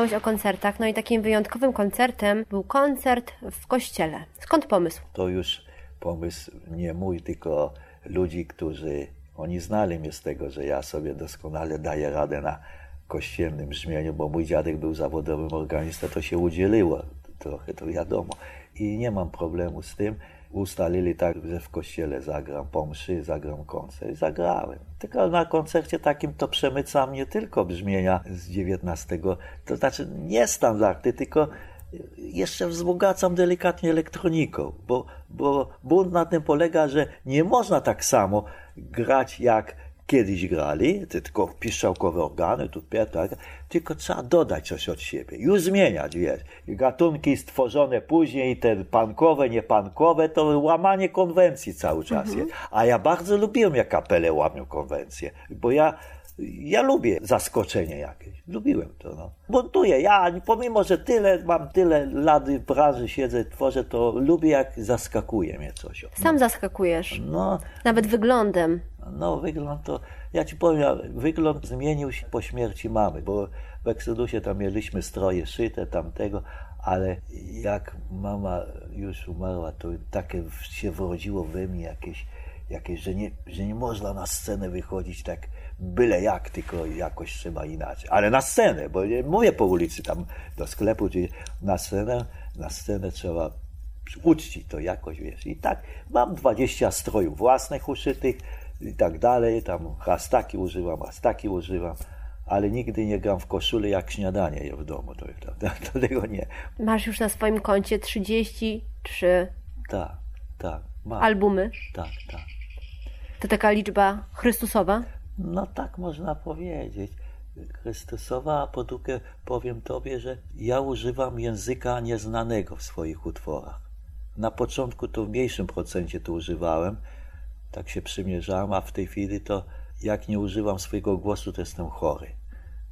wspomniałeś o koncertach, no i takim wyjątkowym koncertem był koncert w kościele. Skąd pomysł? To już pomysł nie mój, tylko ludzi, którzy oni znali mnie z tego, że ja sobie doskonale daję radę na kościelnym brzmieniu, bo mój dziadek był zawodowym organistą, to się udzieliło trochę, to wiadomo. I nie mam problemu z tym. Ustalili tak, że w kościele zagram po mszy, zagram koncert. Zagrałem. Tylko na koncercie takim to przemycam nie tylko brzmienia z XIX, to znaczy nie standardy, tylko jeszcze wzbogacam delikatnie elektroniką, bo, bo bunt na tym polega, że nie można tak samo grać jak kiedyś grali, tylko piszczałkowe organy, tu tak, tylko trzeba dodać coś od siebie, już zmieniać, wiesz. Gatunki stworzone później, te pankowe, niepankowe, to łamanie konwencji cały czas jest. A ja bardzo lubiłem, jak kapele łamią konwencje, bo ja ja lubię zaskoczenie jakieś. Lubiłem to. No. Buntuję. Ja, pomimo, że tyle mam tyle lat w branży siedzę, tworzę, to lubię, jak zaskakuje mnie coś. Sam zaskakujesz. No, Nawet wyglądem. no wygląd to, ja ci powiem, wygląd zmienił się po śmierci mamy, bo w Eksodusie tam mieliśmy stroje szyte tamtego, ale jak mama już umarła, to takie się wrodziło we mnie jakieś, jakieś że, nie, że nie można na scenę wychodzić tak byle jak, tylko jakoś trzeba inaczej. Ale na scenę, bo nie mówię po ulicy tam do sklepu, czy na scenę, na scenę trzeba uczcić to jakoś, wiesz. I tak mam 20 strojów własnych uszytych i tak dalej, tam hastaki używam, hastaki używam, ale nigdy nie gram w koszulę jak śniadanie je w domu, to prawda, to tego nie. Masz już na swoim koncie 33 Tak, tak, mam, albumy. tak, tak. To taka liczba Chrystusowa. No tak można powiedzieć. Chrystusowa, a powiem Tobie, że ja używam języka nieznanego w swoich utworach. Na początku to w mniejszym procencie to używałem, tak się przymierzałem, a w tej chwili to jak nie używam swojego głosu, to jestem chory.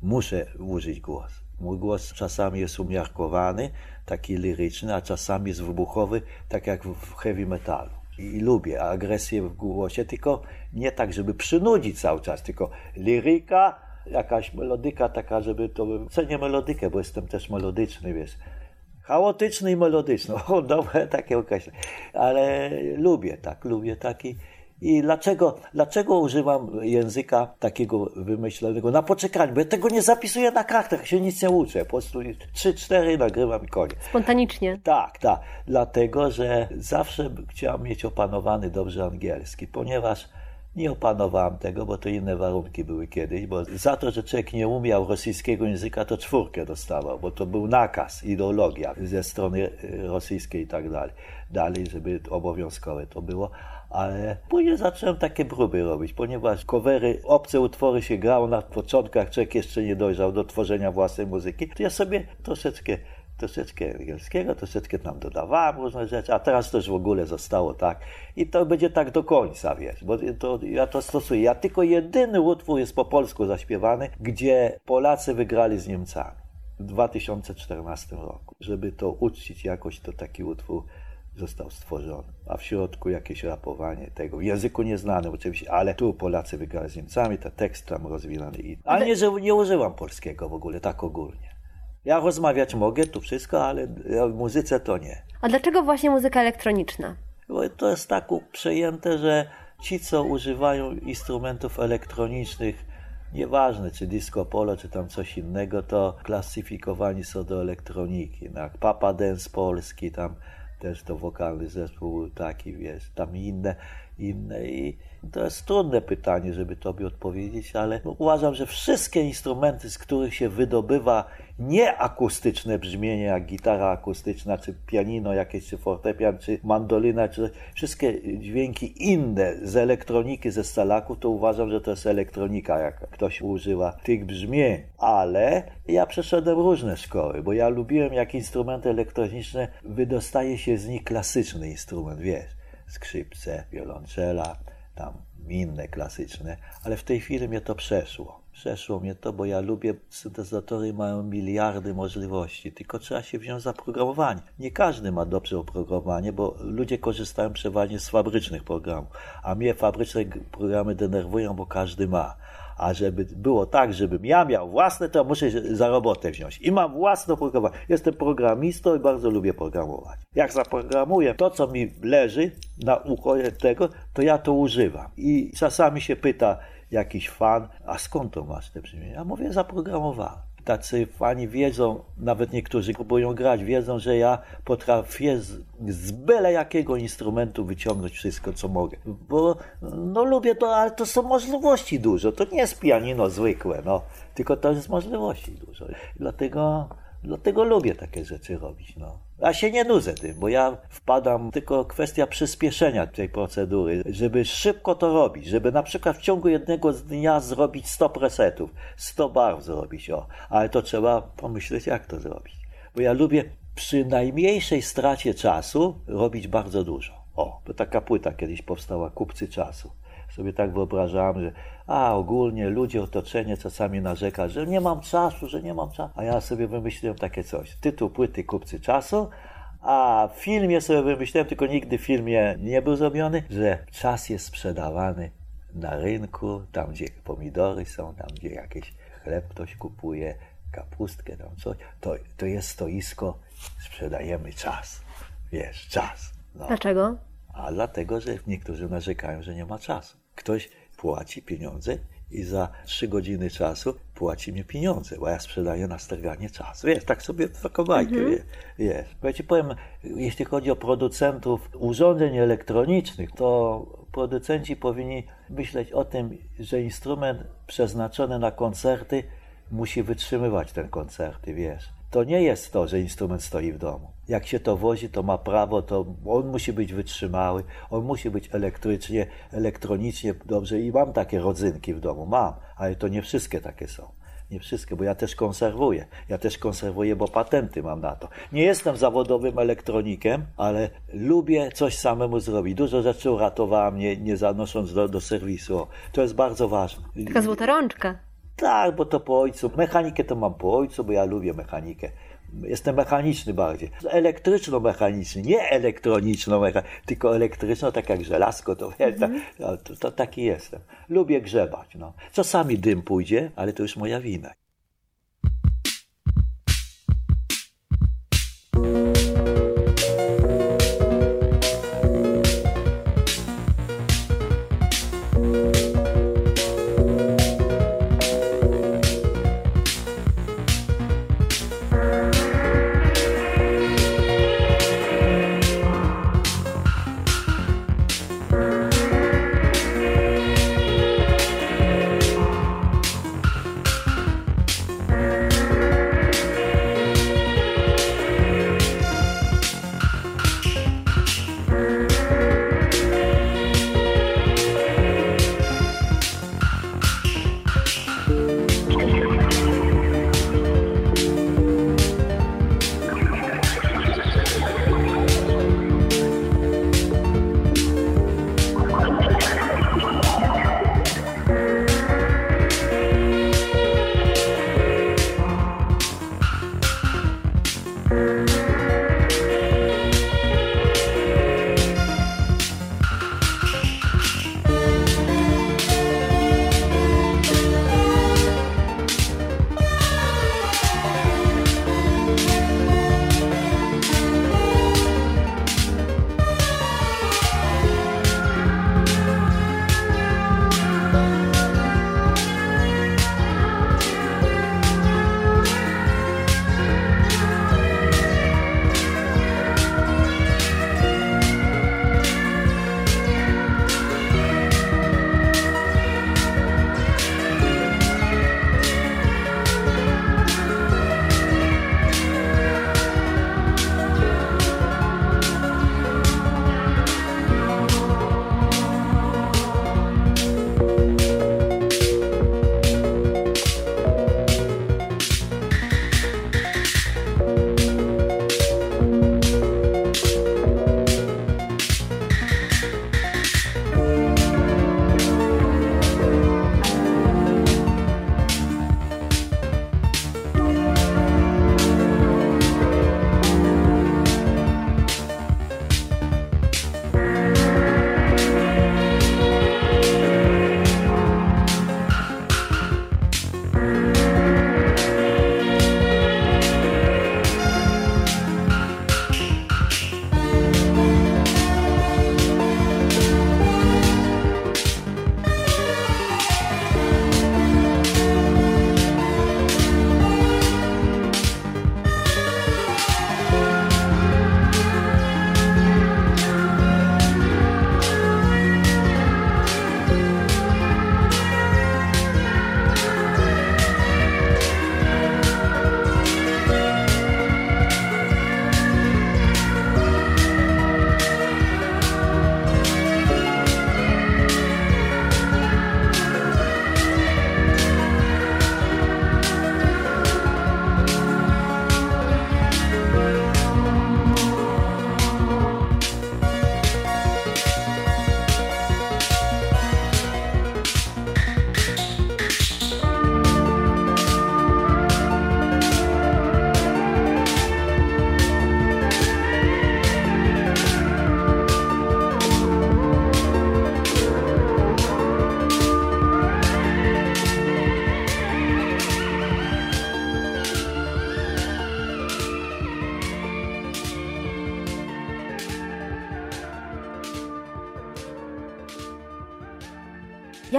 Muszę użyć głos. Mój głos czasami jest umiarkowany, taki liryczny, a czasami jest wybuchowy, tak jak w heavy metalu. I lubię agresję w głosie, tylko nie tak, żeby przynudzić cały czas, tylko liryka, jakaś melodyka taka, żeby to... Cenię melodykę, bo jestem też melodyczny, wiesz. Chaotyczny i melodyczny. (laughs) O, dobre takie określenie. Ale lubię tak, lubię taki. I dlaczego, dlaczego używam języka takiego wymyślonego na poczekaniu? Bo ja tego nie zapisuję na kartach, się nic nie uczę. Po prostu trzy, cztery nagrywam i koniec. Spontanicznie. Tak, tak. Dlatego, że zawsze chciałem mieć opanowany dobrze angielski, ponieważ nie opanowałem tego, bo to inne warunki były kiedyś, bo za to, że człowiek nie umiał rosyjskiego języka, to czwórkę dostawał, bo to był nakaz, ideologia ze strony y, rosyjskiej i tak dalej. Dalej, żeby obowiązkowe to było. Ale później zacząłem takie próby robić, ponieważ covery, obce utwory się grało na początkach, człowiek jeszcze nie dojrzał do tworzenia własnej muzyki, to ja sobie troszeczkę troszeczkę angielskiego, troszeczkę tam dodawałem różne rzeczy, a teraz już w ogóle zostało tak. I to będzie tak do końca, wiesz, bo to, ja to stosuję. Ja tylko jedyny utwór jest po polsku zaśpiewany, gdzie Polacy wygrali z Niemcami w 2014 roku. Żeby to uczcić jakoś, to taki utwór został stworzony. A w środku jakieś rapowanie tego, w języku nieznanym oczywiście, ale tu Polacy wygrali z Niemcami, ten tekst tam rozwinany. Ale nie, że nie używam polskiego w ogóle, tak ogólnie. Ja rozmawiać mogę, tu wszystko, ale w muzyce to nie. A dlaczego właśnie muzyka elektroniczna? Bo to jest tak przejęte, że ci, co używają instrumentów elektronicznych, nieważne czy disco polo, czy tam coś innego, to klasyfikowani są do elektroniki. No, jak Papa Dance Polski, tam też to wokalny zespół taki, wiesz, tam inne, inne i to jest trudne pytanie, żeby tobie odpowiedzieć, ale uważam, że wszystkie instrumenty, z których się wydobywa nieakustyczne brzmienie, jak gitara akustyczna, czy pianino jakieś, czy fortepian, czy mandolina, czy wszystkie dźwięki inne z elektroniki, ze stalaków, to uważam, że to jest elektronika, jak ktoś używa tych brzmień. Ale ja przeszedłem różne szkoły, bo ja lubiłem, jak instrumenty elektroniczne, wydostaje się z nich klasyczny instrument, wiesz, skrzypce, wiolonczela, tam inne klasyczne, ale w tej chwili mnie to przeszło. Przeszło mnie to, bo ja lubię, syntezatory mają miliardy możliwości, tylko trzeba się wziąć za programowanie. Nie każdy ma dobrze oprogramowanie, bo ludzie korzystają przeważnie z fabrycznych programów, a mnie fabryczne programy denerwują, bo każdy ma. A żeby było tak, żebym ja miał własne, to muszę za robotę wziąć. I mam własne programowanie. Jestem programistą i bardzo lubię programować. Jak zaprogramuję to, co mi leży na ucho tego, to ja to używam. I czasami się pyta jakiś fan, a skąd to masz te brzmienie? Ja mówię, zaprogramowałem tacy fani wiedzą, nawet niektórzy próbują grać, wiedzą, że ja potrafię z, z byle jakiego instrumentu wyciągnąć wszystko, co mogę. Bo no lubię to, ale to są możliwości dużo. To nie jest pianino zwykłe, no. Tylko to jest możliwości dużo. Dlatego Dlatego lubię takie rzeczy robić. No. Ja się nie nudzę tym, bo ja wpadam, tylko kwestia przyspieszenia tej procedury, żeby szybko to robić, żeby na przykład w ciągu jednego dnia zrobić 100 presetów, 100 barw zrobić, o. Ale to trzeba pomyśleć, jak to zrobić. Bo ja lubię przy najmniejszej stracie czasu robić bardzo dużo. O, bo taka płyta kiedyś powstała, Kupcy Czasu sobie tak wyobrażałem, że a ogólnie ludzie, otoczenie czasami narzeka, że nie mam czasu, że nie mam czasu. A ja sobie wymyśliłem takie coś. Tytuł płyty Kupcy Czasu, a w filmie sobie wymyśliłem, tylko nigdy w filmie nie był zrobiony, że czas jest sprzedawany na rynku, tam gdzie pomidory są, tam gdzie jakiś chleb ktoś kupuje, kapustkę, tam coś. To, to jest stoisko, sprzedajemy czas. Wiesz, czas. No. Dlaczego? A dlatego, że niektórzy narzekają, że nie ma czasu. Ktoś płaci pieniądze i za trzy godziny czasu płaci mi pieniądze, bo ja sprzedaję na sterganie czasu. Wiesz, tak sobie taką bajkę, Mhm. wiesz, ja ci powiem, jeśli chodzi o producentów urządzeń elektronicznych, to producenci powinni myśleć o tym, że instrument przeznaczony na koncerty musi wytrzymywać te koncerty, wiesz. To nie jest to, że instrument stoi w domu. Jak się to wozi, to ma prawo, to on musi być wytrzymały, on musi być elektrycznie, elektronicznie dobrze i mam takie rodzynki w domu, mam, ale to nie wszystkie takie są. Nie wszystkie, bo ja też konserwuję. Ja też konserwuję, bo patenty mam na to. Nie jestem zawodowym elektronikiem, ale lubię coś samemu zrobić. Dużo rzeczy uratowałem, nie, nie zanosząc do, do serwisu. To jest bardzo ważne. Taka złota rączka. Tak, bo to po ojcu. Mechanikę to mam po ojcu, bo ja lubię mechanikę. Jestem mechaniczny bardziej. Elektryczno-mechaniczny, nie elektroniczno-mechaniczny, tylko elektryczno, tak jak żelazko, to, wiesz, to, to, to taki jestem. Lubię grzebać. No. Czasami dym pójdzie, ale to już moja wina.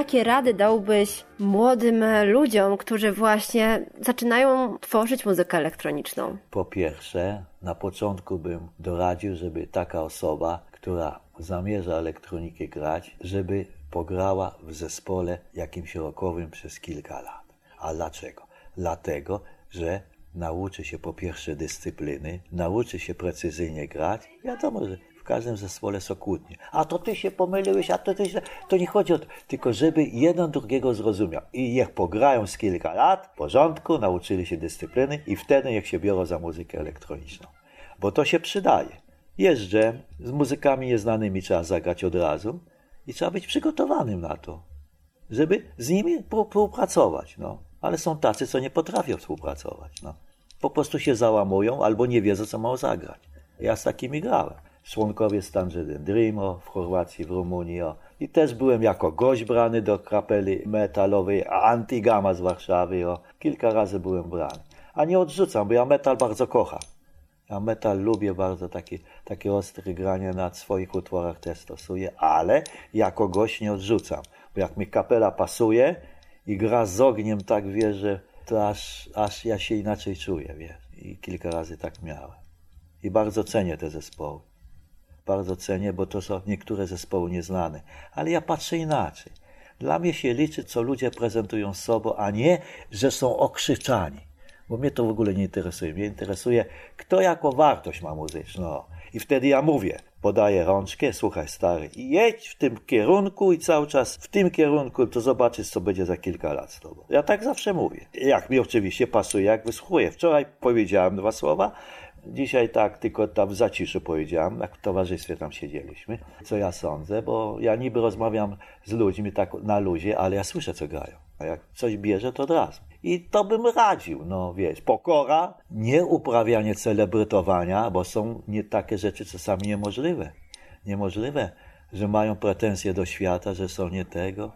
Jakie rady dałbyś młodym ludziom, którzy właśnie zaczynają tworzyć muzykę elektroniczną? Po pierwsze, na początku bym doradził, żeby taka osoba, która zamierza elektronikę grać, żeby pograła w zespole jakimś rockowym przez kilka lat. A dlaczego? Dlatego, że nauczy się po pierwsze dyscypliny, nauczy się precyzyjnie grać. Wiadomo, że każdym zespole są kłótnie. A to ty się pomyliłeś, a to ty się... To nie chodzi o to, tylko żeby jeden drugiego zrozumiał. I niech pograją z kilka lat, w porządku, nauczyli się dyscypliny i wtedy niech się biorą za muzykę elektroniczną. Bo to się przydaje. Jest dżem, z muzykami nieznanymi trzeba zagrać od razu i trzeba być przygotowanym na to, żeby z nimi współpracować. No. Ale są tacy, co nie potrafią współpracować. No. Po prostu się załamują albo nie wiedzą, co mają zagrać. Ja z takimi grałem. Członkowie Stanżydyn Dreamo w Chorwacji, w Rumunii. I też byłem jako gość brany do kapeli metalowej Antigama z Warszawy. O. Kilka razy byłem brany. A nie odrzucam, bo ja metal bardzo kocham. Ja metal lubię bardzo, takie, takie ostre granie na swoich utworach też stosuję, ale jako gość nie odrzucam. Bo jak mi kapela pasuje i gra z ogniem, tak wiesz, że to aż, aż ja się inaczej czuję, wiesz. I kilka razy tak miałem. I bardzo cenię te zespoły. Bardzo cenię, bo to są niektóre zespoły nieznane. Ale ja patrzę inaczej. Dla mnie się liczy, co ludzie prezentują z sobą, a nie, że są okrzyczani. Bo mnie to w ogóle nie interesuje. Mnie interesuje, kto jako wartość ma muzyczną. I wtedy ja mówię, podaję rączkę, słuchaj stary, jedź w tym kierunku i cały czas w tym kierunku, to zobaczysz, co będzie za kilka lat z tobą. Ja tak zawsze mówię. Jak mi oczywiście pasuje, jak wysłuchuję. Wczoraj powiedziałem dwa słowa, Dzisiaj tak, tylko tam w zaciszu powiedziałem, jak w towarzystwie tam siedzieliśmy, co ja sądzę, bo ja niby rozmawiam z ludźmi tak na luzie, ale ja słyszę, co grają. A jak coś bierze, to od razu. I to bym radził, no wiesz, pokora, nie uprawianie celebrytowania, bo są nie takie rzeczy czasami niemożliwe. Niemożliwe, że mają pretensje do świata, że są nie tego.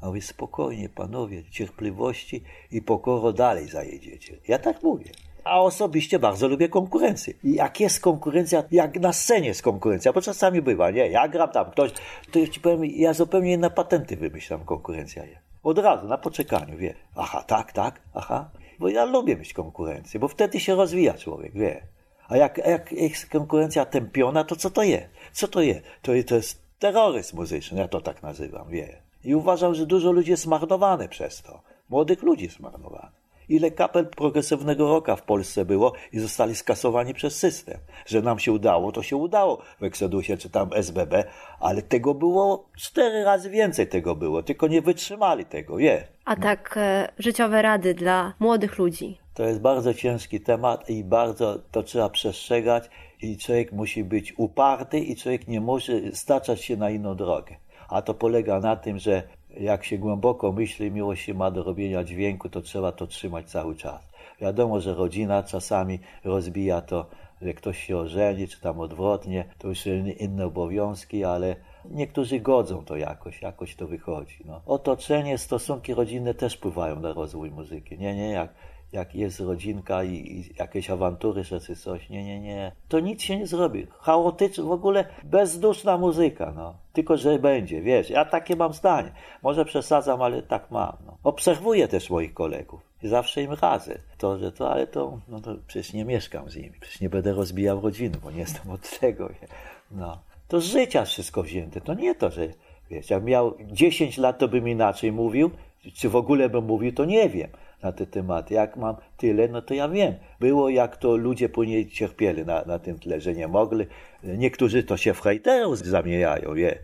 A mówię, spokojnie, panowie, cierpliwości i pokoro dalej zajedziecie. Ja tak mówię. A osobiście bardzo lubię konkurencję. I jak jest konkurencja, jak na scenie jest konkurencja, bo czasami bywa, nie, ja gram tam ktoś, to ja ci powiem, ja zupełnie inne patenty wymyślam, konkurencja jest. Od razu, na poczekaniu, wie. Aha, tak, tak, aha. Bo ja lubię mieć konkurencję, bo wtedy się rozwija człowiek, wie. A jak, jak jest konkurencja tępiona, to co to jest? Co to jest? To, to jest terroryzm muzyczny, ja to tak nazywam, wie. I uważam, że dużo ludzi jest zmarnowane przez to. Młodych ludzi zmarnowane. Ile kapel progresywnego roka w Polsce było i zostali skasowani przez system. Że nam się udało, to się udało w Exodusie czy tam SBB, ale tego było cztery razy więcej tego było, tylko nie wytrzymali tego, wie. A tak e, życiowe rady dla młodych ludzi. To jest bardzo ciężki temat i bardzo to trzeba przestrzegać i człowiek musi być uparty i człowiek nie może staczać się na inną drogę. A to polega na tym, że jak się głęboko myśli, miłość się ma do robienia dźwięku, to trzeba to trzymać cały czas. Wiadomo, że rodzina czasami rozbija to, że ktoś się ożeni, czy tam odwrotnie, to już inne obowiązki, ale niektórzy godzą to jakoś, jakoś to wychodzi. No. Otoczenie, stosunki rodzinne też wpływają na rozwój muzyki. Nie, nie, jak jak jest rodzinka i, i jakieś awantury, czy coś, nie, nie, nie. To nic się nie zrobi. Chaotyczna, w ogóle bezduszna muzyka, no. Tylko, że będzie, wiesz. Ja takie mam zdanie. Może przesadzam, ale tak mam. No. Obserwuję też moich kolegów. Zawsze im radzę. To, że to, ale to, no to przecież nie mieszkam z nimi. Przecież nie będę rozbijał rodziny, bo nie jestem od tego. No. To z życia wszystko wzięte. To nie to, że, wiesz, jak miał 10 lat, to bym inaczej mówił. Czy w ogóle bym mówił, to nie wiem na te tematy. Jak mam tyle, no to ja wiem. Było jak to ludzie później cierpieli na, na tym tle, że nie mogli. Niektórzy to się w hejterów zamieniają, wie.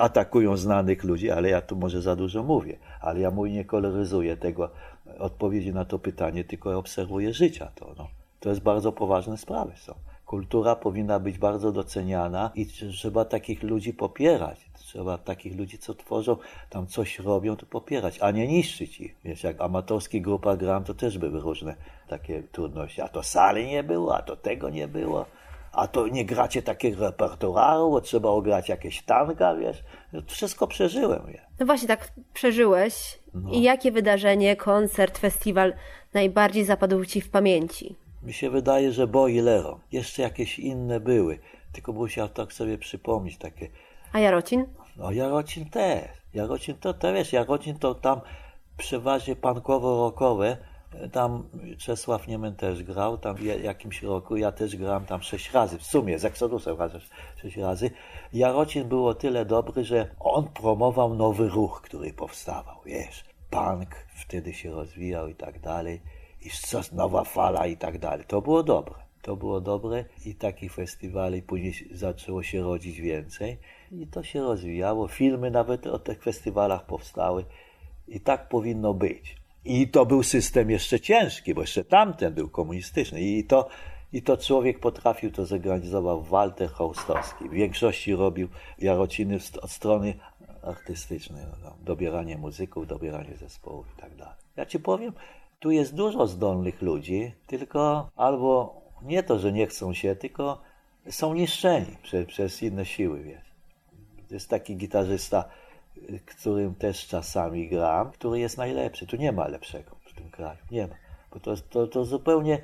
Atakują znanych ludzi, ale ja tu może za dużo mówię. Ale ja mój nie koloryzuję tego odpowiedzi na to pytanie, tylko obserwuję życia to. No. To jest bardzo poważne sprawy są. Kultura powinna być bardzo doceniana i trzeba takich ludzi popierać. Trzeba takich ludzi, co tworzą, tam coś robią, to popierać, a nie niszczyć ich. Wiesz, jak amatorski grupa gram, to też były różne takie trudności. A to sali nie było, a to tego nie było. A to nie gracie takiego repertuaru, bo trzeba ograć jakieś tanka, wiesz. No, wszystko przeżyłem. Ja. No właśnie tak przeżyłeś. No. I jakie wydarzenie, koncert, festiwal najbardziej zapadł Ci w pamięci? Mi się wydaje, że Boilero. Jeszcze jakieś inne były. Tylko musiał tak sobie przypomnieć takie. A Jarocin? No Jarocin też. Jarocin to, to wiesz, Jarocin to tam przeważnie pankowo-rokowe, tam Czesław Niemen też grał, tam w jakimś roku ja też grałem tam sześć razy, w sumie z Exodusem razem sześć razy. Jarocin był o tyle dobry, że on promował nowy ruch, który powstawał, wiesz, punk wtedy się rozwijał i tak dalej, i co, nowa fala i tak dalej. To było dobre. To było dobre i takich festiwali później zaczęło się rodzić więcej i to się rozwijało. Filmy nawet o tych festiwalach powstały i tak powinno być. I to był system jeszcze ciężki, bo jeszcze tamten był komunistyczny. I to, i to człowiek potrafił, to zorganizował Walter Hołstowski. W większości robił Jarociny od strony artystycznej. No, dobieranie muzyków, dobieranie zespołów i tak dalej. Ja ci powiem, tu jest dużo zdolnych ludzi, tylko albo nie to, że nie chcą się, tylko są niszczeni przez, przez inne siły, wiesz. To jest taki gitarzysta, którym też czasami gram, który jest najlepszy. Tu nie ma lepszego w tym kraju. Nie ma. Bo to, to, to zupełnie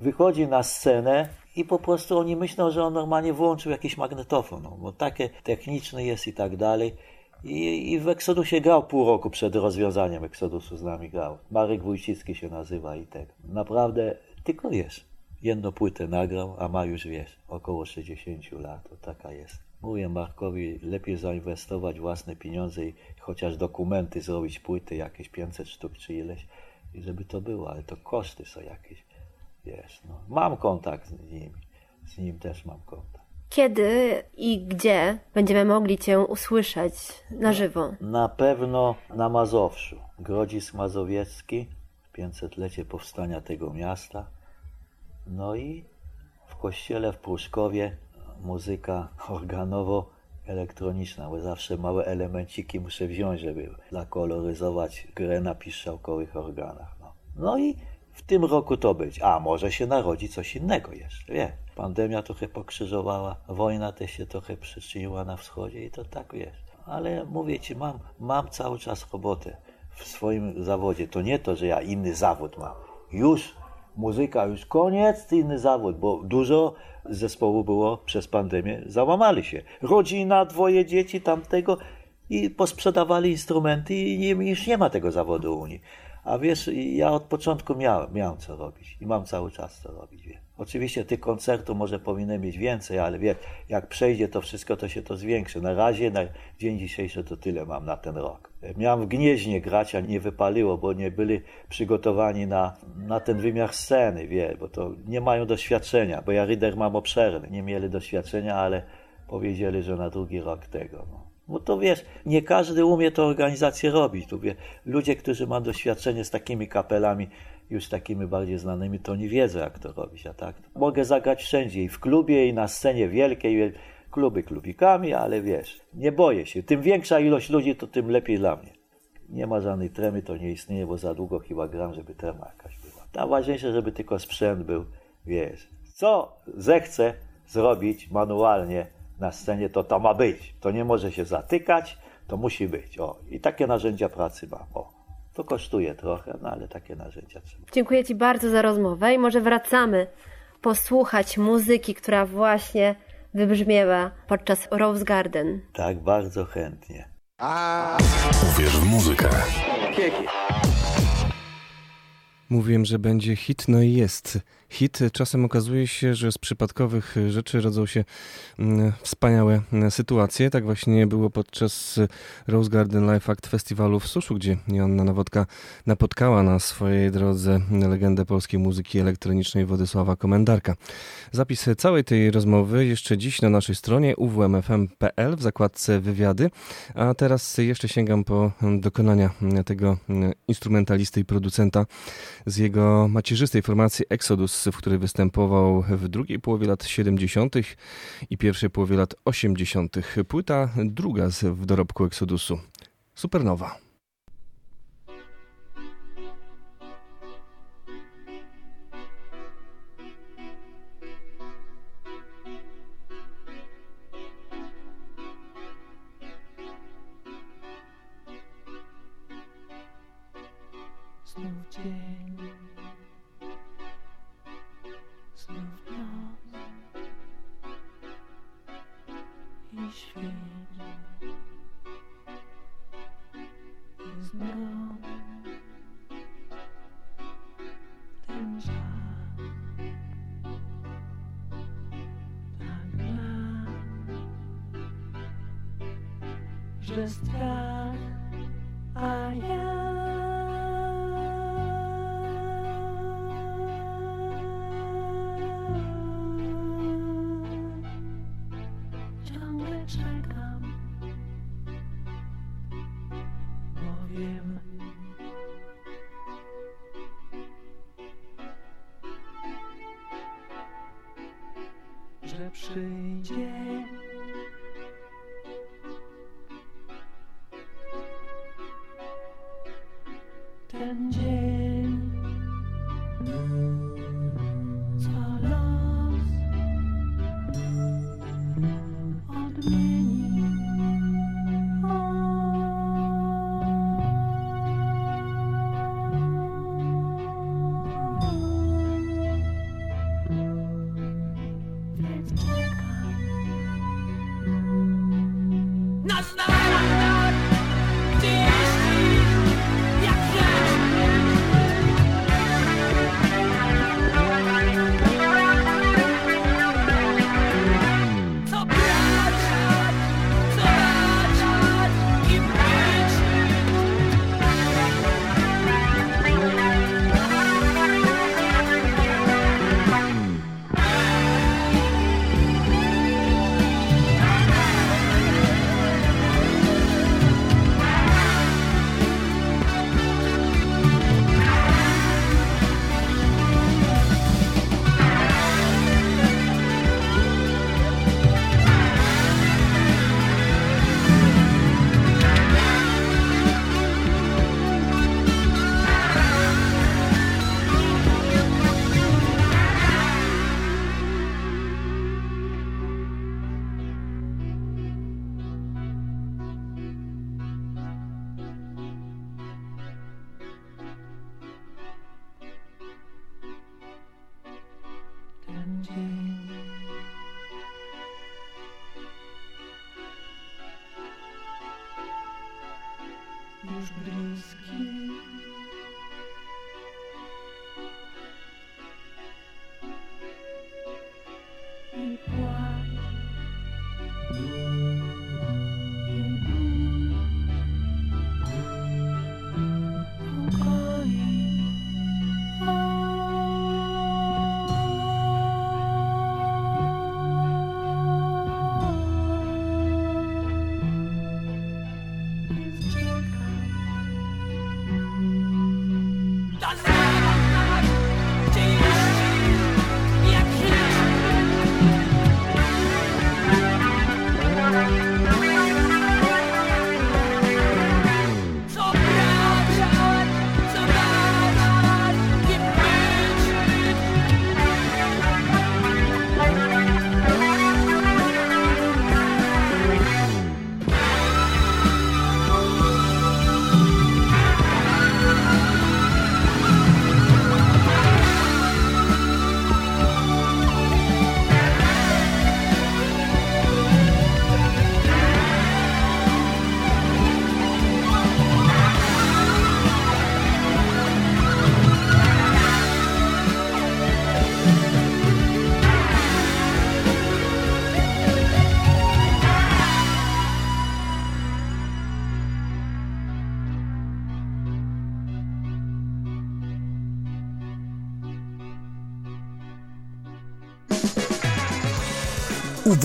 wychodzi na scenę i po prostu oni myślą, że on normalnie włączył jakiś magnetofon, no, bo takie techniczny jest i tak dalej. I, I w Eksodusie grał pół roku przed rozwiązaniem Eksodusu z nami grał. Marek Wójcicki się nazywa i tak. Naprawdę tylko jest. Jedną płytę nagrał, a ma już, wiesz, około 60 lat. To taka jest. Mówię Markowi, lepiej zainwestować własne pieniądze i chociaż dokumenty zrobić, płyty jakieś 500 sztuk czy ileś, i żeby to było, ale to koszty są jakieś, wiesz, no. Mam kontakt z nim, z nim też mam kontakt. Kiedy i gdzie będziemy mogli Cię usłyszeć na żywo? Na pewno na Mazowszu. Grodzisk Mazowiecki, 500-lecie powstania tego miasta. No i w kościele w Pruszkowie muzyka (laughs) organowo-elektroniczna, bo zawsze małe elemenciki muszę wziąć, żeby zakoloryzować grę na piszczałkowych organach. No. no i w tym roku to być. A może się narodzi coś innego jeszcze, wie. Pandemia trochę pokrzyżowała, wojna też się trochę przyczyniła na wschodzie i to tak jest. Ale mówię ci, mam, mam cały czas robotę w swoim zawodzie. To nie to, że ja inny zawód mam. Już muzyka, już koniec, inny zawód, bo dużo zespołu było przez pandemię, załamali się. Rodzina, dwoje dzieci tamtego i posprzedawali instrumenty i już nie ma tego zawodu u Unii. A wiesz, ja od początku miałem, miałem co robić i mam cały czas co robić. Wie. Oczywiście tych koncertów może powinienem mieć więcej, ale wie, jak przejdzie to wszystko, to się to zwiększy. Na razie, na dzień dzisiejszy to tyle mam na ten rok. Miałem w Gnieźnie grać, a nie wypaliło, bo nie byli przygotowani na, na ten wymiar sceny, wie, bo to nie mają doświadczenia, bo ja Rider mam obszerny. Nie mieli doświadczenia, ale powiedzieli, że na drugi rok tego. No. Bo to wiesz, nie każdy umie tę organizację robić. Tu wie, ludzie, którzy mają doświadczenie z takimi kapelami, już takimi bardziej znanymi, to nie wiedzą, jak to robić. A tak mogę zagrać wszędzie, i w klubie, i na scenie wielkiej, kluby klubikami, ale wiesz, nie boję się. Tym większa ilość ludzi, to tym lepiej dla mnie. Nie ma żadnej tremy, to nie istnieje, bo za długo chyba gram, żeby trema jakaś była. Najważniejsze, żeby tylko sprzęt był, wiesz. Co zechcę zrobić manualnie, na scenie, to to ma być. To nie może się zatykać, to musi być. O, i takie narzędzia pracy mam. O, to kosztuje trochę, no ale takie narzędzia trzeba. Dziękuję Ci bardzo za rozmowę i może wracamy posłuchać muzyki, która właśnie wybrzmiewa podczas Rose Garden. Tak, bardzo chętnie. Uwierz w muzykę. Mówiłem, że będzie hit, no i jest hit. Czasem okazuje się, że z przypadkowych rzeczy rodzą się mm, wspaniałe mm, sytuacje. Tak właśnie było podczas Rose Garden Live Act Festiwalu w Suszu, gdzie Joanna Nowodka napotkała na swojej drodze legendę polskiej muzyki elektronicznej Władysława Komendarka. Zapis całej tej rozmowy jeszcze dziś na naszej stronie uwmfm.pl w zakładce wywiady, a teraz jeszcze sięgam po dokonania tego instrumentalisty i producenta z jego macierzystej formacji Exodus w której występował w drugiej połowie lat 70. i pierwszej połowie lat 80. Płyta druga z w dorobku Exodusu. Supernowa.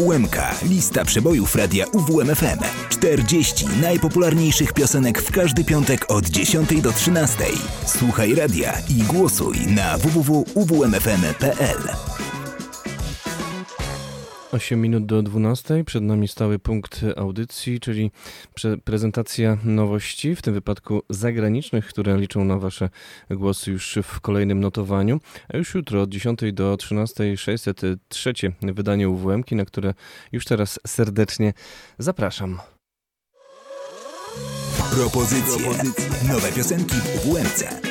UWMK. Lista przebojów radia UWMFM. 40 najpopularniejszych piosenek w każdy piątek od 10 do 13. Słuchaj radia i głosuj na www.uwmfm.pl. 8 minut do 12. Przed nami stały punkt audycji, czyli prezentacja nowości, w tym wypadku zagranicznych, które liczą na Wasze głosy już w kolejnym notowaniu. A już jutro od 10 do 13 603 wydanie UWM, na które już teraz serdecznie zapraszam. Propozycje. Nowe piosenki w UWMce.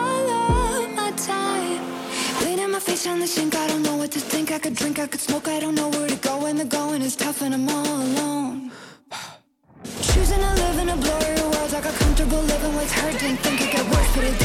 Always on the sink, I don't know what to think. I could drink, I could smoke, I don't know where to go And the going is tough and I'm all alone. (sighs) Choosing to live in a blurry world. I got comfortable living with hurt. Didn't think it get worse, but it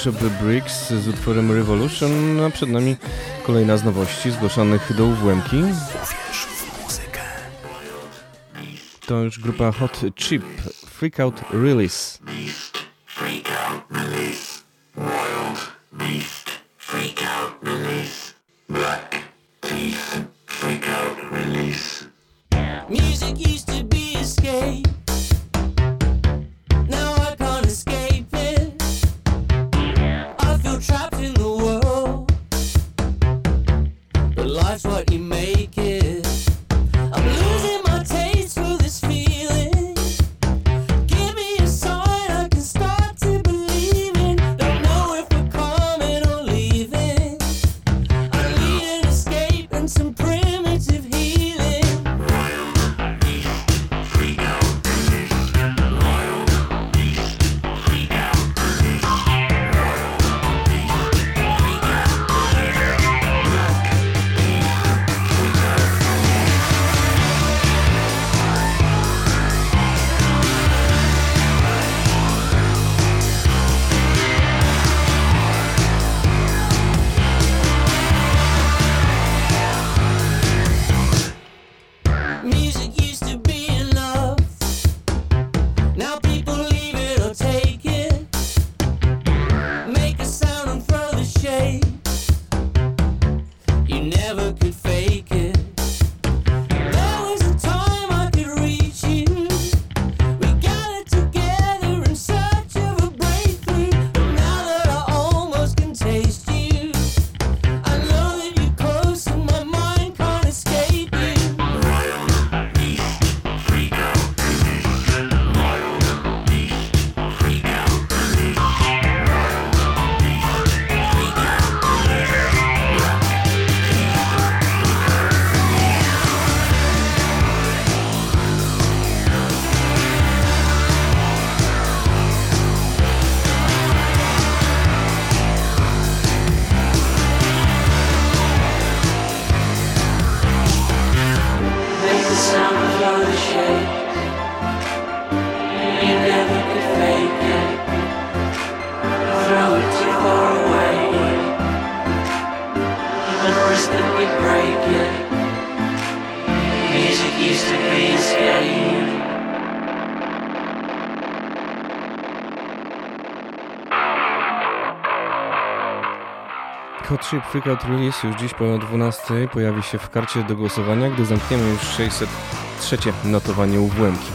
Bishop Briggs z utworem Revolution, a przed nami kolejna z nowości zgłoszonych do uwłemki. To już grupa Hot Chip, Freakout Release. Filmik Freakout Release już dziś po 12 pojawi się w karcie do głosowania, gdy zamkniemy już 603 notowanie uwłęki.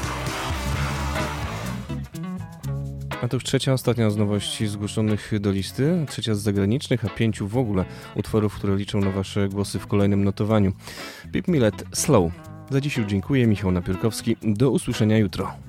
A to już trzecia, ostatnia z nowości zgłoszonych do listy, trzecia z zagranicznych, a pięciu w ogóle utworów, które liczą na Wasze głosy w kolejnym notowaniu. Pip Millet, Slow. Za dziś dziękuję, Michał Napierkowski. Do usłyszenia jutro.